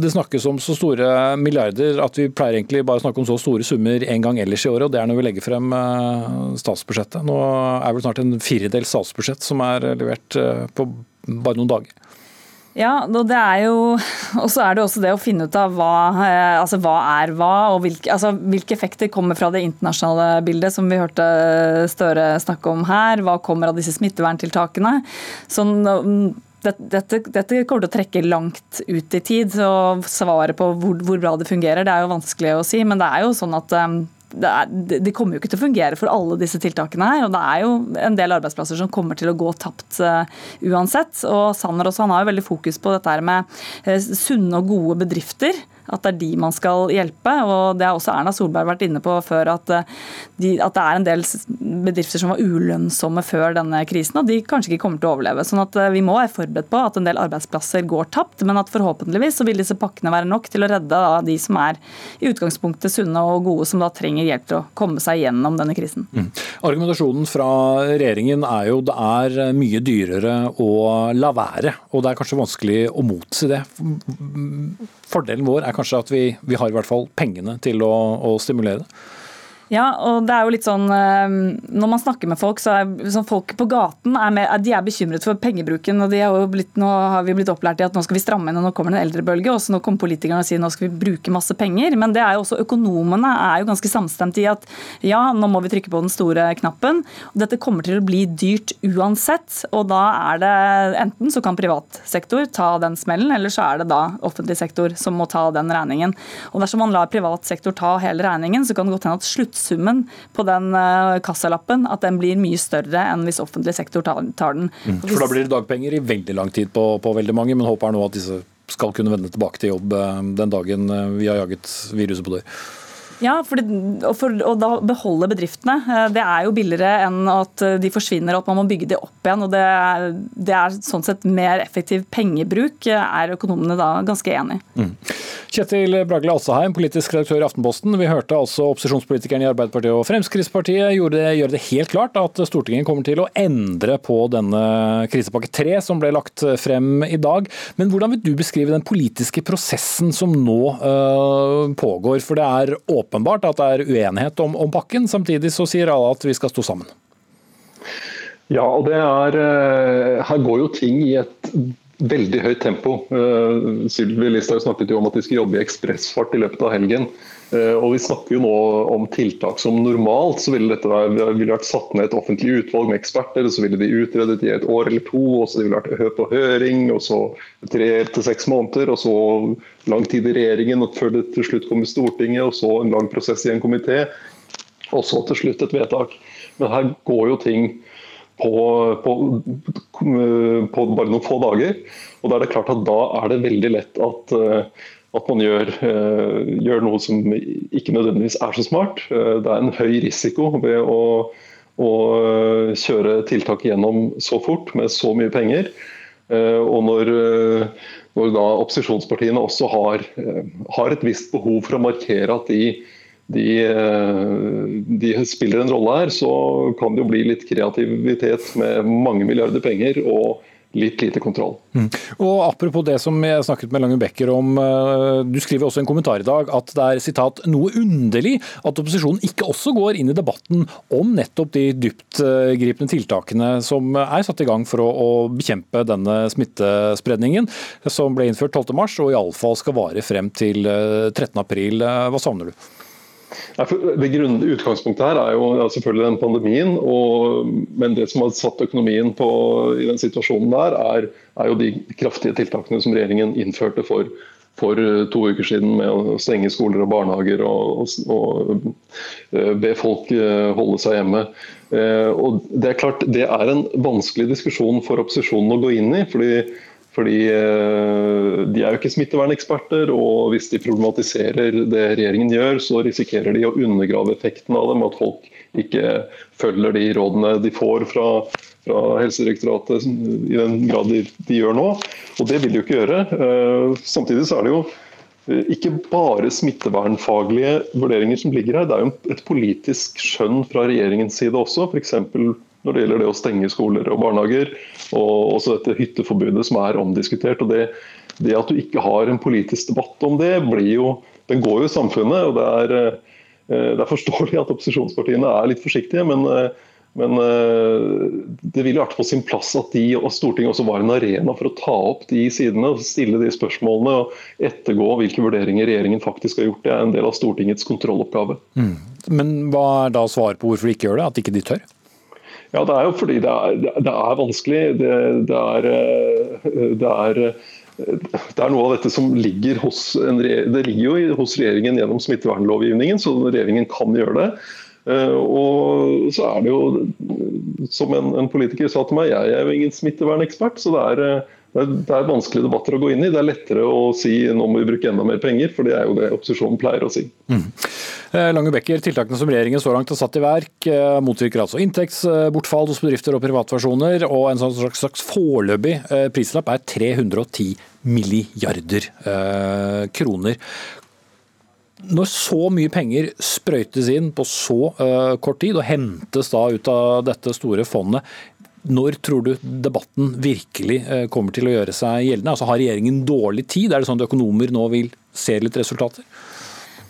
[SPEAKER 2] det snakkes om så store milliarder at vi pleier egentlig bare å snakke om så store summer en gang ellers i året, og det er når vi legger frem eh, statsbudsjettet. Nå er vel snart en firedels statsbudsjett som er levert eh, på bare noen dager.
[SPEAKER 9] Ja, det er jo Og så er det også det å finne ut av hva, eh, altså hva er hva, og hvilke, altså hvilke, effekter kommer fra det internasjonale bildet, som vi hørte Støre snakke om her. Hva kommer av disse smitteverntiltakene. Sånn dette, dette, kommer til å trekke langt ut i tid. og Svaret på hvor, hvor, bra det fungerer, det er jo vanskelig å si. Men det er jo sånn at um, det, er, det, kommer jo ikke til å fungere for alle disse tiltakene her. og Det er jo en del arbeidsplasser som kommer til å gå tapt uh, uansett. og Sanner også, han har jo veldig fokus på dette med uh, sunne og gode bedrifter at det er de man skal hjelpe. og Det har også Erna Solberg vært inne på før, at, eh, de, at, det er en del bedrifter som var ulønnsomme før denne krisen, og de kanskje ikke kommer til å overleve. sånn at eh, Vi må være forberedt på at en del arbeidsplasser går tapt, men at forhåpentligvis så vil disse pakkene være nok til å redde da, de som er i utgangspunktet sunne og gode, som da trenger hjelp til å komme seg gjennom denne krisen. Mm.
[SPEAKER 2] Argumentasjonen fra regjeringen er jo det er mye dyrere å la være, og det er kanskje vanskelig å motsi det. Fordelen vår er kanskje at vi, vi har i hvert fall pengene til å, å stimulere det.
[SPEAKER 9] Ja, og det er jo litt sånn ehm, Når man snakker med folk, så er sånn folk på gaten er, med, de er bekymret for pengebruken. og de er jo blitt, Nå har vi blitt opplært i at nå skal vi stramme inn, og nå kommer det en eldrebølge. Og så nå kommer politikerne og sier nå skal vi bruke masse penger. Men det er jo også økonomene er jo ganske samstemt i at ja, nå må vi trykke på den store knappen. og Dette kommer til å bli dyrt uansett. Og da er det enten så kan privat sektor ta den smellen, eller så er det da offentlig sektor som må ta den regningen. Og dersom man lar privat sektor ta hele regningen, så kan det godt hende at slutt sluttsummen på den kassalappen at den blir mye større enn hvis offentlig sektor tar, den.
[SPEAKER 2] Mm. For da blir det dagpenger i veldig lang tid på, på veldig mange, men håpet er nå at disse skal kunne vende tilbake til jobb den dagen vi har jaget viruset på dør.
[SPEAKER 9] Ja, for, det, for og da beholde bedriftene. Eh, det er jo billigere enn at eh, de forsvinner og at man må bygge de opp igjen. og Det, det er sånn sett mer effektiv pengebruk, eh, er økonomene da ganske enig i. Mm.
[SPEAKER 2] Kjetil Bragle Alsaheim, politisk redaktør i Aftenposten. Vi hørte altså opposisjonspolitikerne i Arbeiderpartiet og Fremskrittspartiet gjøre det, gjøre det helt klart at Stortinget kommer til å endre på denne krisepakke 3 som ble lagt frem i dag. Men hvordan vil du beskrive den politiske prosessen som nå uh, pågår? For det er åpenbart at det er uenighet om, om pakken. Samtidig så sier alle at vi skal stå sammen.
[SPEAKER 10] Ja, og det er eh, Her går jo ting i et veldig høyt tempo. Uh, Sylvi Listhaug snakket jo om at de skulle jobbe i ekspressfart i løpet av helgen. Uh, og Vi snakker jo nå om tiltak som normalt så ville dette ville vært satt ned et offentlig utvalg med eksperter. Så ville de utredet i et år eller to, og så ville det vært på høring, og så tre til seks måneder. Og så lang tid i regjeringen og før det til slutt kom i Stortinget, og så en lang prosess i en komité. Og så til slutt et vedtak. Men her går jo ting på, på, på, bare noen få dager. Og Da er det klart at da er det veldig lett at, eh, at man gjør, eh, gjør, noe som ikke nødvendigvis er så smart. Eh, det er en høy risiko ved å, å kjøre tiltak gjennom så fort med så mye penger. Og når, når da opposisjonspartiene også har, har et visst behov for å markere at de de, eh, de, spiller en rolle her, så kan det jo bli litt kreativitet med mange milliarder penger og litt lite kontroll. Mm.
[SPEAKER 2] Og Apropos det som jeg snakket med Lange Becker om, eh, du skriver også en kommentar i dag at det er citat, noe underlig at opposisjonen ikke også går inn i debatten om nettopp de dyptgripende tiltakene som er satt i gang for å, å bekjempe denne smittespredningen, som ble innført 12.3 og iallfall skal vare frem til 13.4. Eh, Hva savner du?
[SPEAKER 10] Det grunn, Utgangspunktet her er jo selvfølgelig den pandemien. Og, men det som har satt økonomien på, i den situasjonen der, er, er, jo de kraftige tiltakene som regjeringen innførte for, for to uker siden med å stenge skoler og barnehager og, og, og eh, be folk eh, holde seg hjemme. Eh, og Det er klart det er en vanskelig diskusjon for opposisjonen å gå inn i. fordi fordi eh, De er jo ikke smitteverneksperter, og hvis de problematiserer det regjeringen gjør, så risikerer de å undergrave effekten av dem. At folk ikke følger de rådene de får fra, fra Helsedirektoratet i den grad de, de, gjør nå. Og det vil de jo ikke gjøre. Eh, samtidig så er det jo eh, ikke bare smittevernfaglige vurderinger som ligger her. Det er jo et politisk skjønn fra regjeringens side også. F.eks når det gjelder det å stenge skoler og barnehager. Og også dette hytteforbudet som er omdiskutert. og det, det at du ikke har en politisk debatt om det, jo, den går jo i samfunnet. og det er, eh, det er forståelig at opposisjonspartiene er litt forsiktige. men eh, men eh, det vil jo vært på sin plass at de og Stortinget også var en arena for å ta opp de sidene, og stille de spørsmålene og ettergå hvilke vurderinger regjeringen faktisk har gjort. Det er en del av Stortingets kontrolloppgave. Mm.
[SPEAKER 2] Men hva er da svaret på hvorfor de ikke gjør det? At ikke de tør?
[SPEAKER 10] Ja, Det er jo fordi det er, det er vanskelig. Det, det, er, eh, det, er, eh, det er noe av dette som ligger hos, det ligger jo hos regjeringen gjennom smittevernlovgivningen, så regjeringen kan gjøre det. Eh, og så er det jo, som en, en politiker sa til meg, jeg er jo ingen smittevernekspert. så det er det er vanskelige debatter å gå inn i. Det er lettere å si nå må vi bruke enda mer penger, for det er jo det opposisjonen pleier å si. Mm.
[SPEAKER 2] Eh, Lange Becker, Tiltakene som regjeringen så langt har satt i verk, eh, motvirker altså inntektsbortfall hos bedrifter og privatpersoner, og en sånn slags, slags foreløpig eh, prislapp er 310 milliarder kroner. Når så mye penger sprøytes inn på så kort tid og hentes da ut av dette store fondet, når tror du debatten virkelig kommer til å gjøre seg gjeldende? Altså Har regjeringen dårlig tid? Er det sånn at økonomer nå vil se litt resultater?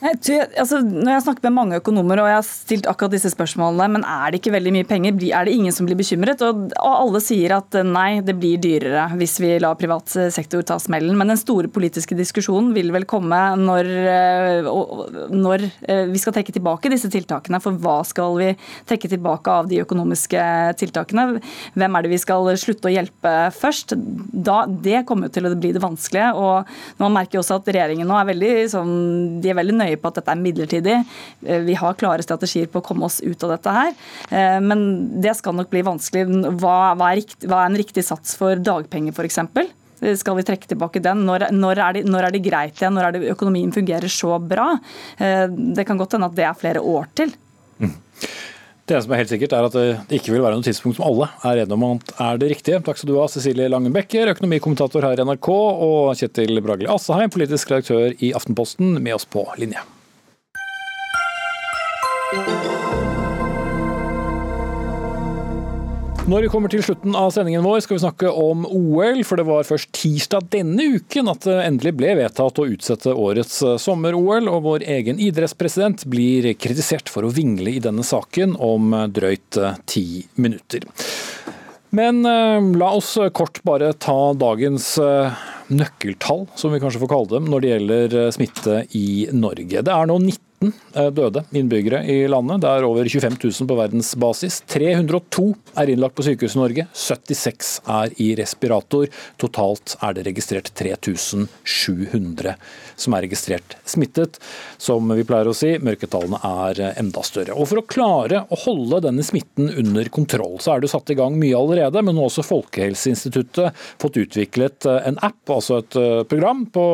[SPEAKER 9] Jeg, altså, når jeg snakker med mange økonomer og jeg har stilt akkurat disse spørsmålene, men er det ikke veldig mye penger, er det ingen som blir bekymret? Og, og alle sier at eh, nei, det blir dyrere hvis vi lar privat sektor ta smellen. Men den store politiske diskusjonen vil vel komme når, eh, når eh, vi skal trekke tilbake disse tiltakene. For hva skal vi trekke tilbake av de økonomiske tiltakene? Hvem er det vi skal slutte å hjelpe først? Da, det kommer til å bli det vanskelige. og Man merker også at regjeringen nå er veldig, sånn, de er veldig nøye nøye på at dette er midlertidig. Vi har klare strategier på å komme oss ut av dette her. Men det skal nok bli vanskelig. Hva, hva, er, rikt, hva er, en riktig sats for dagpenger f.eks.? Skal vi trekke tilbake den? Når, når, er det, når, er det, greit igjen? Når er det økonomien fungerer så bra? Det kan godt hende at det er flere år til. Mm.
[SPEAKER 2] Det som er helt sikkert er at det ikke vil være noe tidspunkt som alle er enige om at er det riktige. Takk skal du ha, Cecilie Langen Becker, økonomikommentator her i NRK, og Kjetil Bragli Asseheim, politisk redaktør i Aftenposten, med oss på linje. Når vi kommer til slutten av sendingen vår, skal vi snakke om OL. For det var først tirsdag denne uken at det endelig ble vedtatt å utsette årets sommer-OL. Og vår egen idrettspresident blir kritisert for å vingle i denne saken om drøyt ti minutter. Men eh, la oss kort bare ta dagens eh, nøkkeltall, som vi kanskje får kalle dem, når det gjelder eh, smitte i Norge. Det er nå 19 19 eh, døde innbyggere i landet. Det er over 25 000 på verdensbasis. 302 er innlagt på sykehus Norge, 76 er i respirator. Totalt er det registrert 3700 som er registrert smittet. Som vi pleier å si, mørketallene er enda større. Og For å klare å holde denne smitten under kontroll, så er det satt i gang mye allerede. Men nå har også Folkehelseinstituttet fått utviklet en app, altså et eh, program på,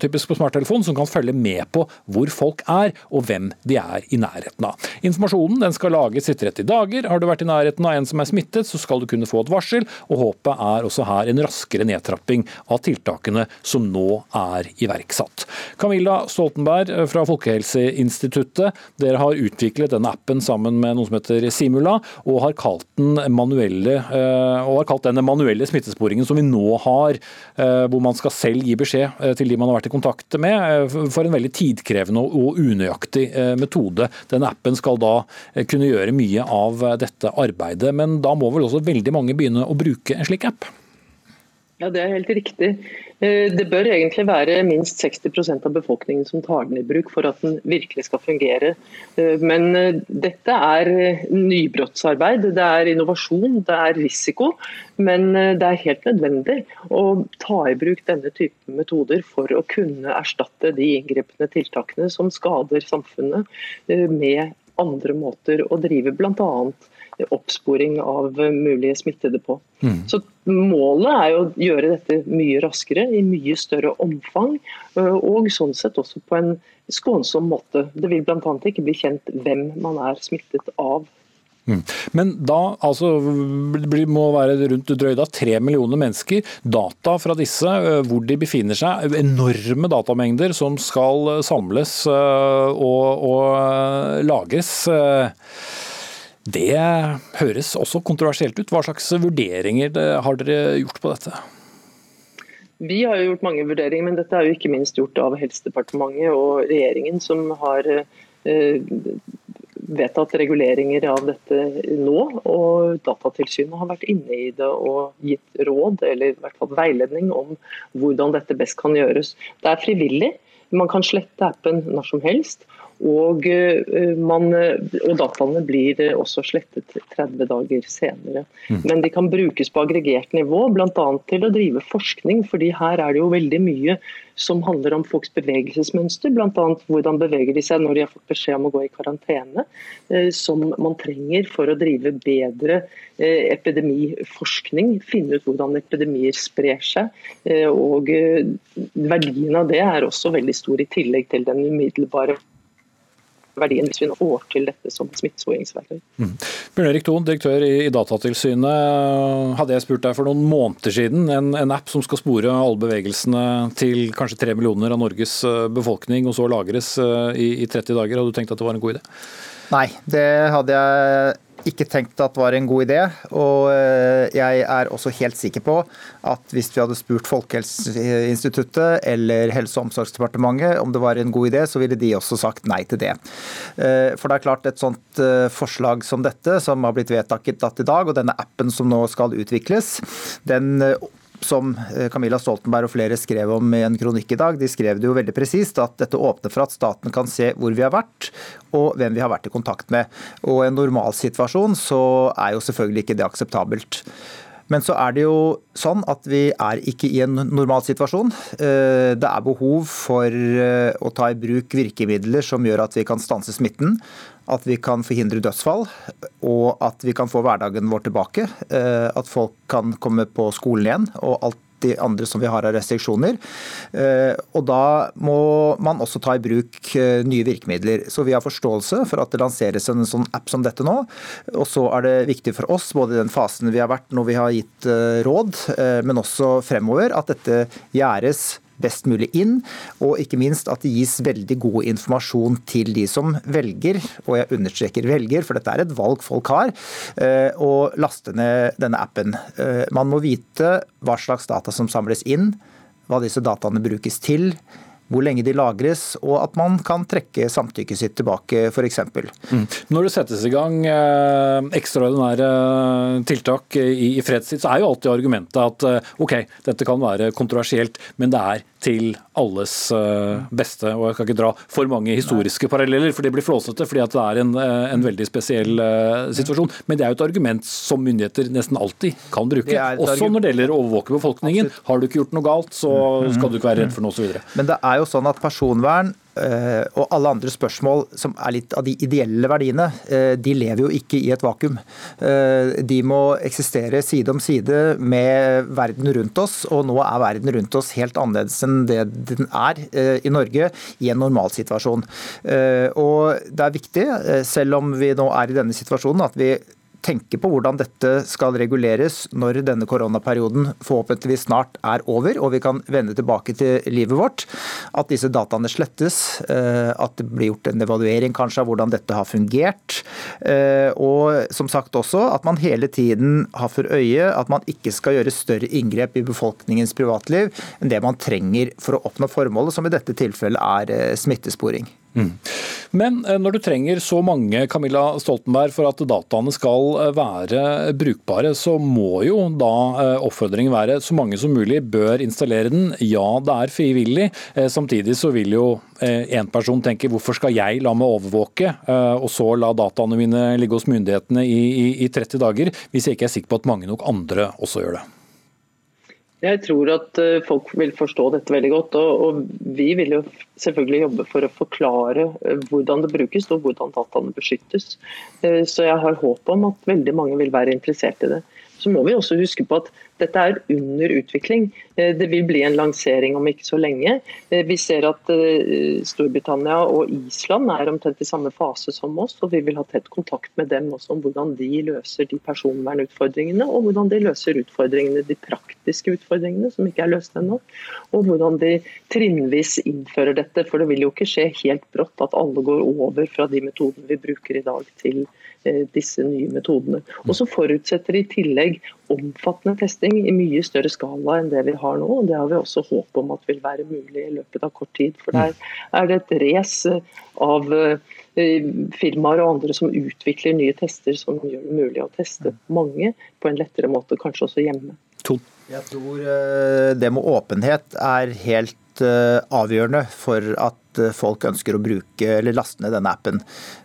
[SPEAKER 2] typisk på smarttelefon, som kan følge med på hvor folk er og hvem de er i nærheten av. Informasjonen skal lages i 30 dager. Har du vært i nærheten av en som er smittet, så skal du kunne få et varsel. og Håpet er også her en raskere nedtrapping av tiltakene som nå er iverksatt. Camilla Stoltenberg fra Folkehelseinstituttet, dere har utviklet denne appen sammen med noe som heter Simula, og har kalt den manuelle, eh, har kalt den manuelle smittesporingen som vi nå har, eh, hvor man skal selv gi beskjed eh, til de man har vært i kontakt med, for en veldig tidkrevende og unøyaktig nøyaktig eh, metode. Den appen skal da eh, kunne gjøre mye av eh, dette arbeidet. Men da må vel også veldig mange begynne å bruke en slik app?
[SPEAKER 11] Ja, Det er helt riktig. Det bør egentlig være minst 60% av befolkningen som tar den i bruk for at den virkelig skal fungere. Men dette er nybrottsarbeid, det er innovasjon, det er risiko. Men det er helt nødvendig å ta i bruk denne typen metoder for å kunne erstatte de inngripende tiltakene som skader samfunnet, med andre måter å drive bl.a oppsporing av mulige smittede på. Mm. Så Målet er å gjøre dette mye raskere, i mye større omfang, og sånn sett også på en skånsom måte. Det vil bl.a. ikke bli kjent hvem man er smittet av.
[SPEAKER 2] Mm. Men da altså, det må være rundt drøyda tre millioner mennesker. Data fra disse, hvor de befinner seg, enorme datamengder som skal samles og, og lagres. Det høres også kontroversielt ut. Hva slags vurderinger har dere gjort på dette?
[SPEAKER 11] Vi har jo gjort mange vurderinger, men dette er jo ikke minst gjort av Helsedepartementet og regjeringen, som har eh, vedtatt reguleringer av dette nå. Og Datatilsynet har vært inne i det og gitt råd, eller i hvert fall veiledning om hvordan dette best kan gjøres. Det er frivillig. Man kan slette appen når som helst. Og, eh, man, og, dataene blir også slettet 30 dager senere. Mm. Men de kan brukes på aggregert nivå, bl.a. til å drive forskning. fordi her er det jo veldig mye som handler om folks bevegelsesmønster. Bl.a. hvordan beveger de seg når de har fått beskjed om å gå i karantene. Eh, som man trenger for å drive bedre eh, epidemiforskning. Finne ut hvordan epidemier sprer seg. Og verdien av det er også veldig stor, i tillegg til den umiddelbare verdien hvis vi får til dette som smittesporingsverktøy. Mm.
[SPEAKER 2] Bjørn Erik Thon, direktør i, Datatilsynet. Hadde jeg spurt deg for noen måneder siden, en, en, app som skal spore alle bevegelsene til kanskje tre millioner av Norges eh, befolkning, og så lagres eh, i, i 30 dager, hadde du tenkt at det var en god idé?
[SPEAKER 12] Nei, det hadde jeg ikke tenkt at var en god idé. Og eh, jeg er også helt sikker på at hvis vi hadde spurt Folkehelseinstituttet eller Helse- og omsorgsdepartementet om det var en god idé, så ville de også sagt nei til det. Eh, for det er klart et sånt eh, forslag som dette, som har blitt vedtatt i dag, og denne appen som nå skal utvikles, den som eh, Camilla Stoltenberg og flere skrev om i en kronikk i dag, de skrev det jo veldig presist at dette åpner for at staten kan se hvor vi har vært og hvem vi har vært i kontakt med. Og I en normalsituasjon så er jo selvfølgelig ikke det akseptabelt. Men så er det jo sånn at vi er ikke i en normal situasjon. Eh, det er behov for eh, å ta i bruk virkemidler som gjør at vi kan stanse smitten. At vi kan forhindre dødsfall, og at vi kan få hverdagen vår tilbake. At folk kan komme på skolen igjen, og alt de andre som vi har av restriksjoner. Eh, og Da må man også ta i bruk eh, nye virkemidler. Så Vi har forståelse for at det lanseres en sånn app som dette nå. Og så er det viktig for oss, både i den fasen vi har vært når vi har gitt eh, råd, men også fremover, at dette gjæres best mulig inn, og ikke minst at det gis veldig god informasjon til de som velger, og jeg understreker velger, for dette er et valg folk har, eh, å laste ned denne appen. Eh, man må vite hva slags data som samles inn, hva disse dataene brukes til hvor lenge de lagres, og at man kan trekke samtykket sitt tilbake, f.eks. Mm.
[SPEAKER 2] Når det settes i gang eh, ekstraordinære tiltak i, i fredstid, så er jo alltid argumentet at eh, ok, dette kan være kontroversielt, men det er til alles eh, beste. Og jeg skal ikke dra for mange historiske paralleller, for det blir flåsete fordi at det er en, eh, en veldig spesiell uh, situasjon. Men det er jo et argument som myndigheter nesten alltid kan bruke. Også når det gjelder å overvåke befolkningen. Har du ikke gjort noe galt, så mm-hmm. skal du ikke være redd for noe osv.
[SPEAKER 12] Men det er jo sånn at personvern Eh, og alle andre spørsmål som er litt av de ideelle verdiene, eh, de lever jo ikke i et vakuum. Eh, de må eksistere side om side med verden rundt oss, og nå er verden rundt oss helt annerledes enn det den er i Norge i en normalsituasjon. Og det er viktig, selv om vi nå er i denne situasjonen, at vi tenke på hvordan dette skal reguleres når denne koronaperioden forhåpentligvis snart er over og vi kan vende tilbake til livet vårt. At disse dataene slettes, eh, at det blir gjort en evaluering kanskje av hvordan dette har fungert. Eh, og som sagt også at man hele tiden har for øye at man ikke skal gjøre større inngrep i befolkningens privatliv enn det man trenger for å oppnå formålet, som i dette tilfellet er eh, smittesporing. Mm.
[SPEAKER 2] Men eh, når du trenger så mange Camilla Stoltenberg, for at dataene skal eh, være brukbare, så må jo da eh, oppfordringen være så mange som mulig bør installere den. Ja, det er frivillig. Samtidig så vil jo en person tenke hvorfor skal jeg la meg overvåke, og så la dataene mine ligge hos myndighetene i, i, i 30 dager, hvis jeg ikke er sikker på at mange nok andre også gjør det.
[SPEAKER 11] Jeg tror at eh, folk vil forstå dette veldig godt. Og, vi vil jo selvfølgelig jobbe for å forklare eh, hvordan det brukes og hvordan dataene beskyttes. Eh, så jeg har håp om at veldig mange vil være interessert i det. Så må vi også huske på at dette er under utvikling. Eh, det vil bli en lansering om ikke så lenge. Eh, vi ser at eh, Storbritannia og Island er omtrent i samme fase som oss, og vi vil ha tett kontakt med dem også om hvordan de løser de personvernutfordringene, og hvordan de løser utfordringene, de praktiske utfordringene som ikke er løst ennå. Og hvordan de trinnvis innfører dette, for det vil jo ikke skje helt brått at alle går over fra de metodene vi bruker i dag til disse nye metodene. Og så forutsetter i tillegg omfattende testing i mye større skala enn det vi har nå. og Det har vi også håp om at vil være mulig i løpet av kort tid. For der er det et race av eh, firmaer og andre som utvikler nye tester som gjør det mulig å teste mange på en lettere måte, kanskje også hjemme.
[SPEAKER 12] Jeg tror eh, det med åpenhet er helt eh, avgjørende for at folk ønsker å bruke eller laste ned denne appen.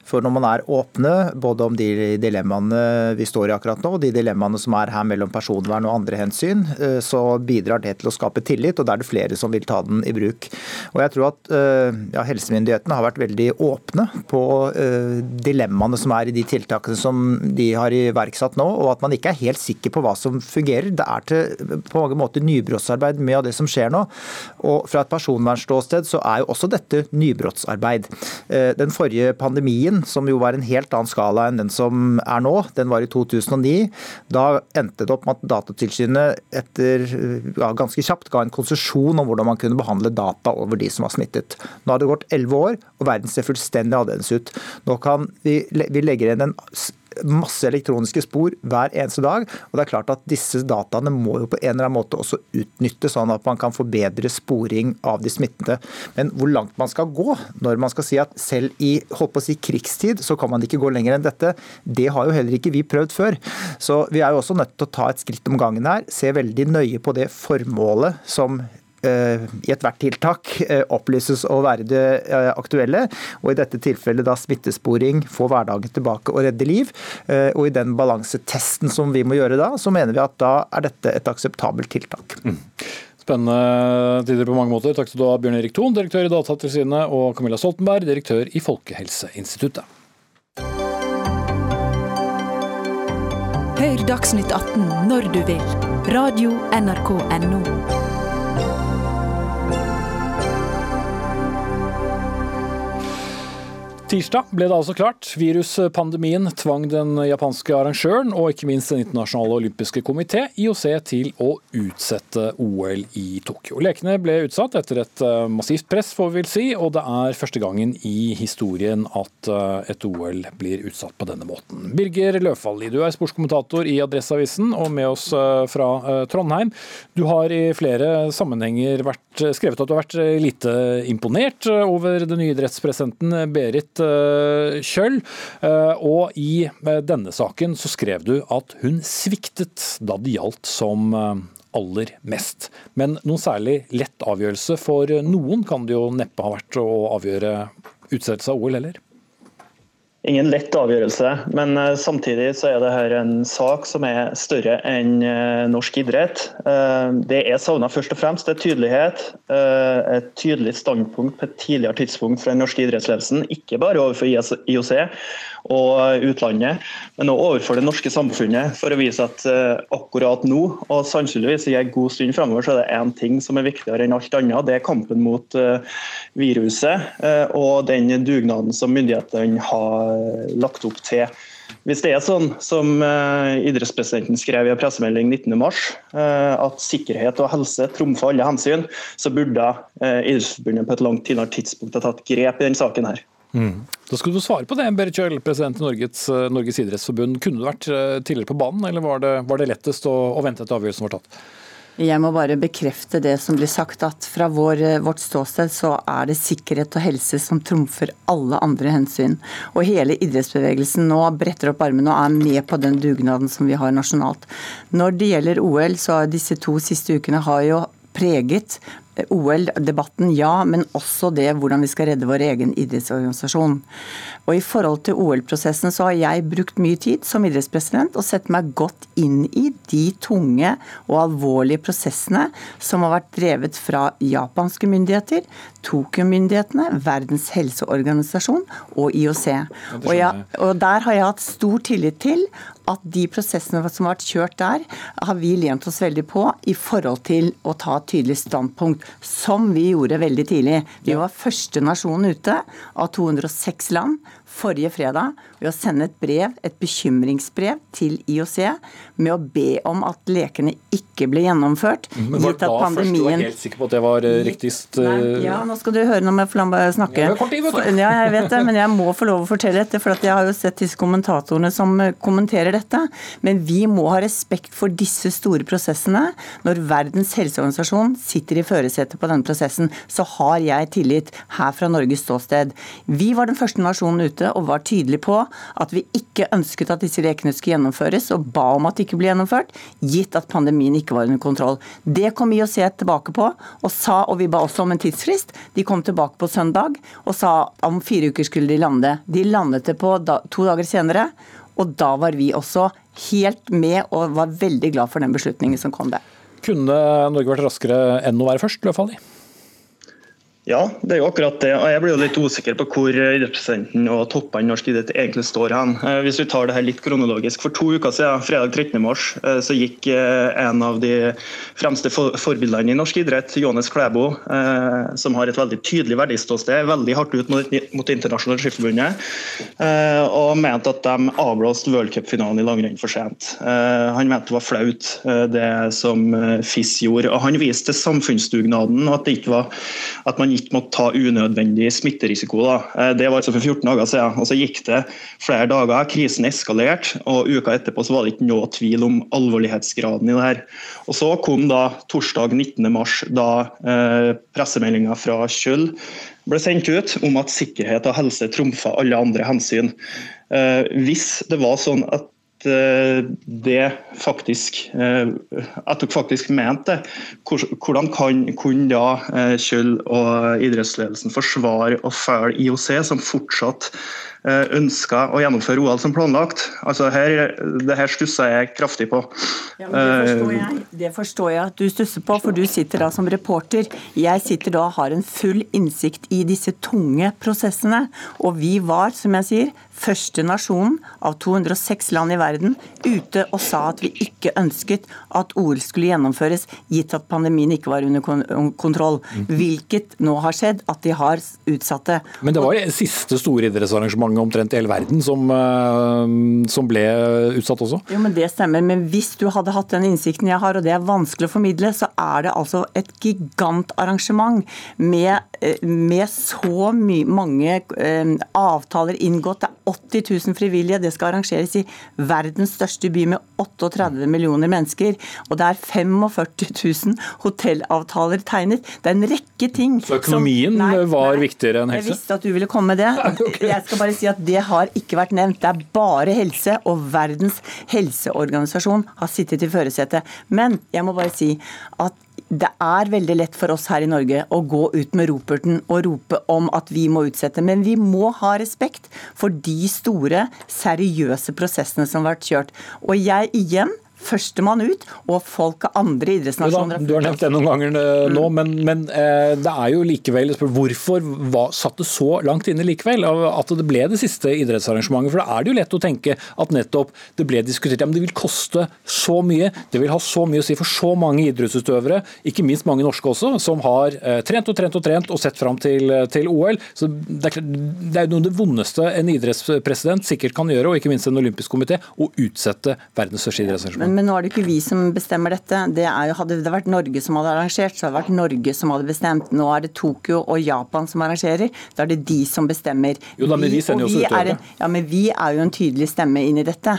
[SPEAKER 12] For når man er åpne, både om de dilemmaene vi står i akkurat nå, og de dilemmaene som er her mellom personvern og andre hensyn, eh, så bidrar det til å skape tillit, og da er det flere som vil ta den i bruk. Og jeg tror at eh, ja, helsemyndighetene har vært veldig åpne på dilemmaene som er i de tiltakene som de har iverksatt nå, og at man ikke er helt sikker på hva som fungerer. Det er til på mange måter nybrottsarbeid mye av det som skjer nå. Og fra et personvernståsted så er jo også dette nybrottsarbeid. Uh, den forrige pandemien som jo var en helt annen skala enn den som er nå, den var i 2009. Da endte det opp med at Datatilsynet etter ja, ganske kjapt ga en konsesjon om hvordan man kunne behandle data over de som var smittet. Nå har det gått elleve år, og verden ser fullstendig annerledes ut. Nå kan vi, vi legger inn en masse elektroniske spor hver eneste dag. og det er klart at Disse dataene må jo på en eller annen måte også utnyttes, sånn at man kan få bedre sporing av de smittede. Men hvor langt man skal gå når man skal si at selv i holdt si, krigstid så kan man ikke gå lenger enn dette, det har jo heller ikke vi prøvd før. Så vi er jo også nødt til å ta et skritt om gangen her. Se veldig nøye på det formålet som i ethvert tiltak opplyses å være det aktuelle. Og i dette tilfellet da smittesporing, få hverdagen tilbake og redde liv. Og i den balansetesten som vi må gjøre da, så mener vi at da er dette et akseptabelt tiltak. Mm.
[SPEAKER 2] Spennende tider på mange måter. Takk skal du ha, Bjørn Erik Thon, direktør i Datatilsynet, og Camilla Stoltenberg, direktør i Folkehelseinstituttet.
[SPEAKER 1] Hør Dagsnytt 18 når du vil. Radio NRK Radio.nrk.no.
[SPEAKER 2] Tirsdag ble det altså klart. Viruspandemien tvang den japanske arrangøren og ikke minst Den internasjonale olympiske komité, IOC, til å utsette OL i Tokyo. Lekene ble utsatt etter et eh, massivt press, får vi vel si, og det er første gangen i historien at eh, et OL blir utsatt på denne måten. Birger Løfaldli, du er sportskommentator i Adresseavisen og med oss eh, fra Trondheim. Du har i flere sammenhenger vært, skrevet at du har vært lite imponert over den nye idrettspresidenten Berit Kjøll. Eh, og i eh, denne saken så skrev du at hun sviktet da det gjaldt som aller mest. Men noen særlig lett avgjørelse for noen kan det jo neppe ha vært å avgjøre utsettelse av OL heller?
[SPEAKER 13] Ingen lett avgjørelse, men eh, samtidig så er det her en sak som er større enn eh, norsk idrett. Eh, det er savna først og fremst det er tydelighet. Et tydelig standpunkt på et tidligere tidspunkt fra den norske idrettsledelsen, ikke bare overfor IOC og utlandet, men òg overfor det norske samfunnet, for å vise at akkurat nå, og sannsynligvis i en god stund fremover, så er det én ting som er viktigere enn alt annet. Det er kampen mot viruset og den dugnaden som myndighetene har lagt opp til. Hvis det er sånn som idrettspresidenten skrev i en pressemelding 19.3, uh, eh, at sikkerhet og helse trumfer alle hensyn, så burde Idrettsforbundet på et langt tidligere tidspunkt ha tatt grep i denne saken. her.
[SPEAKER 2] Mm. Da skulle du svare på det, Berit Kjøll, president i Norges, Norges idrettsforbund. Kunne du vært tidligere på banen, eller var det, var det lettest å, å vente til avgjørelsen var tatt?
[SPEAKER 14] Jeg må bare bekrefte det som blir sagt, at fra vår, vårt ståsted så er det sikkerhet og helse som trumfer alle andre hensyn. Og hele idrettsbevegelsen nå bretter opp armene og er med på den dugnaden som vi har nasjonalt. Når det gjelder OL, så har disse to siste ukene har jo preget OL-debatten, ja, men også det hvordan vi skal redde vår egen idrettsorganisasjon. Og I forhold til OL-prosessen så har jeg brukt mye tid som idrettspresident og sett meg godt inn i de tunge og alvorlige prosessene som har vært drevet fra japanske myndigheter, Tokyo-myndighetene, Verdens helseorganisasjon og IOC. Og, jeg, og Der har jeg hatt stor tillit til at de prosessene som har vært kjørt der, har vi lent oss veldig på i forhold til å ta et tydelig standpunkt, som vi gjorde veldig tidlig. Vi var første nasjon ute av 206 land forrige fredag ved å sende et brev, et bekymringsbrev til IOC med å be om at lekene ikke ble gjennomført.
[SPEAKER 2] Mm, men var da pandemien... først du var helt sikker på at det var eh, riktigst?
[SPEAKER 14] Nei, eh? ja, nå skal du høre når jeg får snakke. Ja, jeg vet det, men jeg må få lov å fortelle dette, for jeg har jo sett disse kommentatorene som eh, kommenterer dette. Men vi må ha respekt for disse store prosessene. Når Verdens helseorganisasjon sitter i førersetet på denne prosessen, så har jeg tillit her fra Norges ståsted. Vi var den første nasjonen ute og var tydelig på at vi ikke ønsket at disse lekene skulle gjennomføres, og ba om at de ikke ble gjennomført, gitt at pandemien ikke var under kontroll. Det kom vi å se tilbake på, og sa, og vi ba også om en tidsfrist. De kom tilbake på søndag og sa om fire uker skulle de lande. De landet det på da, to dager senere, og da var vi også helt med og var veldig glad for den beslutningen som kom der.
[SPEAKER 2] Kunne Norge vært raskere enn å være først, Løfaldli?
[SPEAKER 13] Ja, det er jo akkurat det. og Jeg blir jo litt usikker på hvor idrettspresidenten og toppene i norsk idrett egentlig står hen. Eh, hvis vi tar det her litt kronologisk. For to uker siden, fredag 13. mars, eh, så gikk eh, en av de fremste forbildene i norsk idrett, Johannes Klæbo, som har et veldig tydelig verdiståsted, veldig hardt ut mot, mot Internasjonale Skiforbundet, og mente at de avblåste v-cupfinalen i langrenn for sent. Han mente det var flaut, det som FIS gjorde. og Han viste til samfunnsdugnaden, og at, det ikke var, at man ikke måtte ta unødvendig smitterisiko. Da. Eh, det var altså for 14 dager siden. og Så gikk det flere dager, krisen eskalerte, og uka etterpå så var det ikke noe tvil om alvorlighetsgraden i det her. Og Så kom da torsdag 19.3, da eh, pressemeldinga fra Kjøll ble sendt ut om at sikkerhet og helse trumfa alle andre hensyn. Eh, hvis det var sånn at det faktisk At dere faktisk mente det. Hvordan kan, kunne da Kjøll og idrettsledelsen forsvare å følge IOC, som fortsatt Eh, ønsker å gjennomføre OL som planlagt. Altså her, det her stusser jeg kraftig på.
[SPEAKER 14] Ja, det, forstår eh, jeg. det forstår jeg at du stusser på, for du sitter da som reporter. Jeg sitter da og har en full innsikt i disse tunge prosessene. Og vi var, som jeg sier, første nasjonen av 206 land i verden ute og sa at vi ikke ønsket at OL skulle gjennomføres, gitt at pandemien ikke var under kontroll. Hvilket nå har skjedd, at de har utsatt det.
[SPEAKER 2] Men det var det siste store idrettsarrangementet omtrent i hele verden som, eh, som, ble utsatt også?
[SPEAKER 14] Jo, men Det stemmer. Men hvis du hadde hatt den innsikten jeg har, og det er vanskelig å formidle, så er det altså et gigantarrangement med, eh, med så mange eh, avtaler inngått. Det er 80 000 frivillige. Det skal arrangeres i verdens største by med 38 millioner mennesker. Og det er 45 000 hotellavtaler tegnet. Det er en rekke ting
[SPEAKER 2] Så økonomien som, nei, var viktigere enn helse?
[SPEAKER 14] Jeg visste at du ville komme med det. Jeg skal bare si at det har ikke vært nevnt. Det er bare helse, og Verdens helseorganisasjon har sittet i førersetet. Men jeg må bare si at det er veldig lett for oss her i Norge å gå ut med roperten og rope om at vi må utsette, men vi må ha respekt for de store, seriøse prosessene som har vært kjørt. Og jeg igjen førstemann ut, og folk av andre idrettsnasjoner
[SPEAKER 2] Du har nevnt det noen ganger eh, nå, mm. men, men eh, det er jo likevel Hvorfor var, satt det så langt inne likevel at det ble det siste idrettsarrangementet? For da er det jo lett å tenke at nettopp det ble diskutert ja, men det vil koste så mye, det vil ha så mye å si for så mange idrettsutøvere, ikke minst mange norske også, som har eh, trent og trent og trent og sett fram til, til OL. Så det er, det er noe av det vondeste en idrettspresident sikkert kan gjøre, og ikke minst en olympisk komité, å utsette verdens største idrettsarrangement.
[SPEAKER 14] Men, nå er det ikke vi som bestemmer dette. Det jo, hadde det vært Norge som hadde arrangert, så hadde det vært Norge som hadde bestemt. Nå er det Tokyo og Japan som arrangerer. Da er det de som bestemmer.
[SPEAKER 2] Jo da, men vi sender jo også utøvere.
[SPEAKER 14] Ja, men vi er jo en tydelig stemme inn i dette.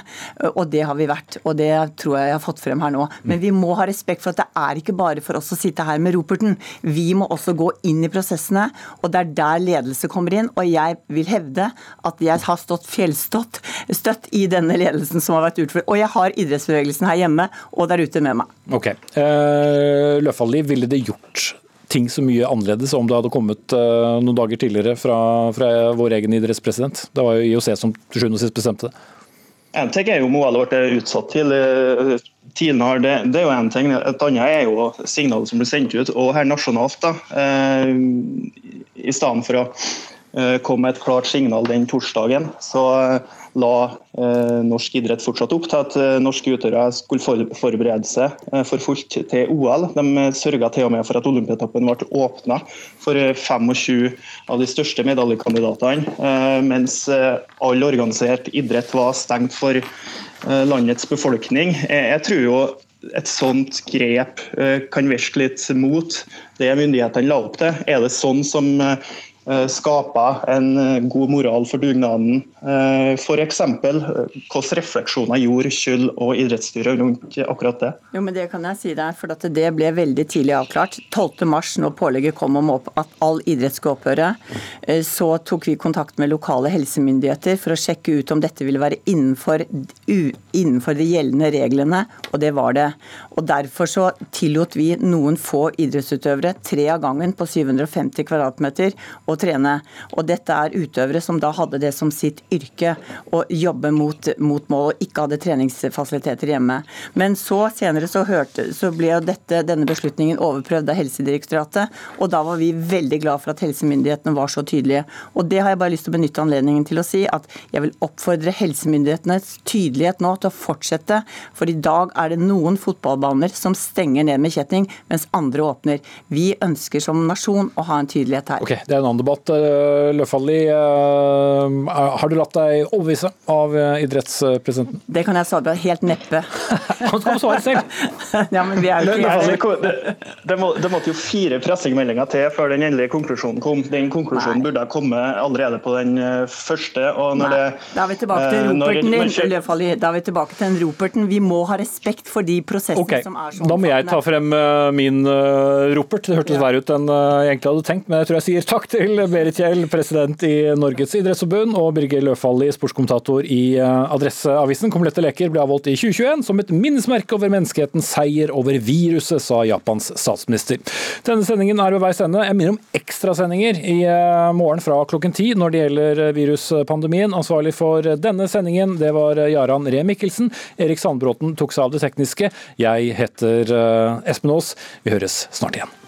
[SPEAKER 14] Og det har vi vært. Og det tror jeg jeg har fått frem her nå. Men vi må ha respekt for at det er ikke bare for oss å sitte her med roperten. Vi må også gå inn i prosessene, og det er der ledelse kommer inn. Og jeg vil hevde at jeg har stått fjellstøtt støtt i denne ledelsen som har vært utført. Og jeg har idrettsbevegelsen ledelsen her hjemme og der ute med meg.
[SPEAKER 2] Ok. Uh, Løfaldli, ville det gjort ting så mye annerledes om det hadde kommet uh, noen dager tidligere fra, fra, vår egen idrettspresident? Det var jo IOC som til sjuende og sist bestemte det.
[SPEAKER 13] En ting er jo målet ble utsatt til eh, tidligere, det, det, er jo en ting. Et annet er jo signalet som blir sendt ut, og her nasjonalt. da, eh, I stedet for å eh, komme med et klart signal den torsdagen, så eh, la eh, norsk idrett fortsatt opp til at eh, norske utøvere skulle for, forberede seg eh, for fullt til OL. De eh, sørga til og med for at Olympiatoppen ble åpna for 25 eh, av de største medaljekandidatene, eh, mens all organisert idrett var stengt for landets befolkning. Jeg tror jo et sånt grep kan virke litt mot det myndighetene la opp til. Er det sånn som skaper en eh, god moral for dugnaden. Eh, F.eks. hvilke refleksjoner gjorde Kjøll og idrettsstyret rundt akkurat det?
[SPEAKER 14] Jo, men Det kan jeg si der, for det ble veldig tidlig avklart. 12.3, når pålegget kom om at all idrett skulle opphøre, så tok vi kontakt med lokale helsemyndigheter for å sjekke ut om dette ville være innenfor, innenfor de gjeldende reglene, og det var det. Og Derfor så tillot vi noen få idrettsutøvere tre av gangen på 750 kvadratmeter trene. Og dette er utøvere som da hadde det som sitt yrke å jobbe mot, mot mål, og ikke hadde treningsfasiliteter hjemme. Men så senere så, hørte, så ble jo dette, denne beslutningen overprøvd av Helsedirektoratet, og da var vi veldig glad for at helsemyndighetene var så tydelige. Og det har jeg bare lyst til å benytte anledningen til å si, at jeg vil oppfordre helsemyndighetenes tydelighet nå til å fortsette, for i dag er det noen fotballbaner som stenger ned med kjetting, mens andre åpner. Vi ønsker som nasjon å ha en tydelighet her.
[SPEAKER 2] Okay, det er en annen debatt. Eh, Løfaldli, eh, har du latt deg overbevise av eh, idrettspresidenten?
[SPEAKER 14] Det kan jeg svare helt neppe.
[SPEAKER 2] Han skal få svare selv!
[SPEAKER 14] ja, men vi er jo ikke
[SPEAKER 13] det, det, må, det, måtte jo fire pressemeldinger til før den endelige konklusjonen kom. Den konklusjonen Nei. burde ha kommet allerede på den første. og når Nei. det...
[SPEAKER 14] Da er vi tilbake til roperten din, Løfaldli. Da er vi tilbake til den roperten. Vi må ha respekt for de prosessene okay. som er sånn.
[SPEAKER 2] Da må jeg ta frem min ropert. Det hørtes ja. verre ut enn jeg egentlig hadde tenkt, men jeg tror jeg sier takk til til Berit Kjell, president i Norges idrettsforbund, og Birger Løfaldli, sportskommentator i eh, Adresseavisen. Komplette leker ble avholdt i 2021 som et minnesmerke over menneskehetens seier over viruset, sa Japans statsminister. Denne sendingen er ved veis ende. Jeg minner om ekstrasendinger i eh, morgen fra klokken ti når det gjelder viruspandemien. Ansvarlig for denne sendingen, det var Jaran Ree Mikkelsen. Erik Sandbråten tok seg av det tekniske. Jeg heter Espen Aas. Vi høres snart igjen.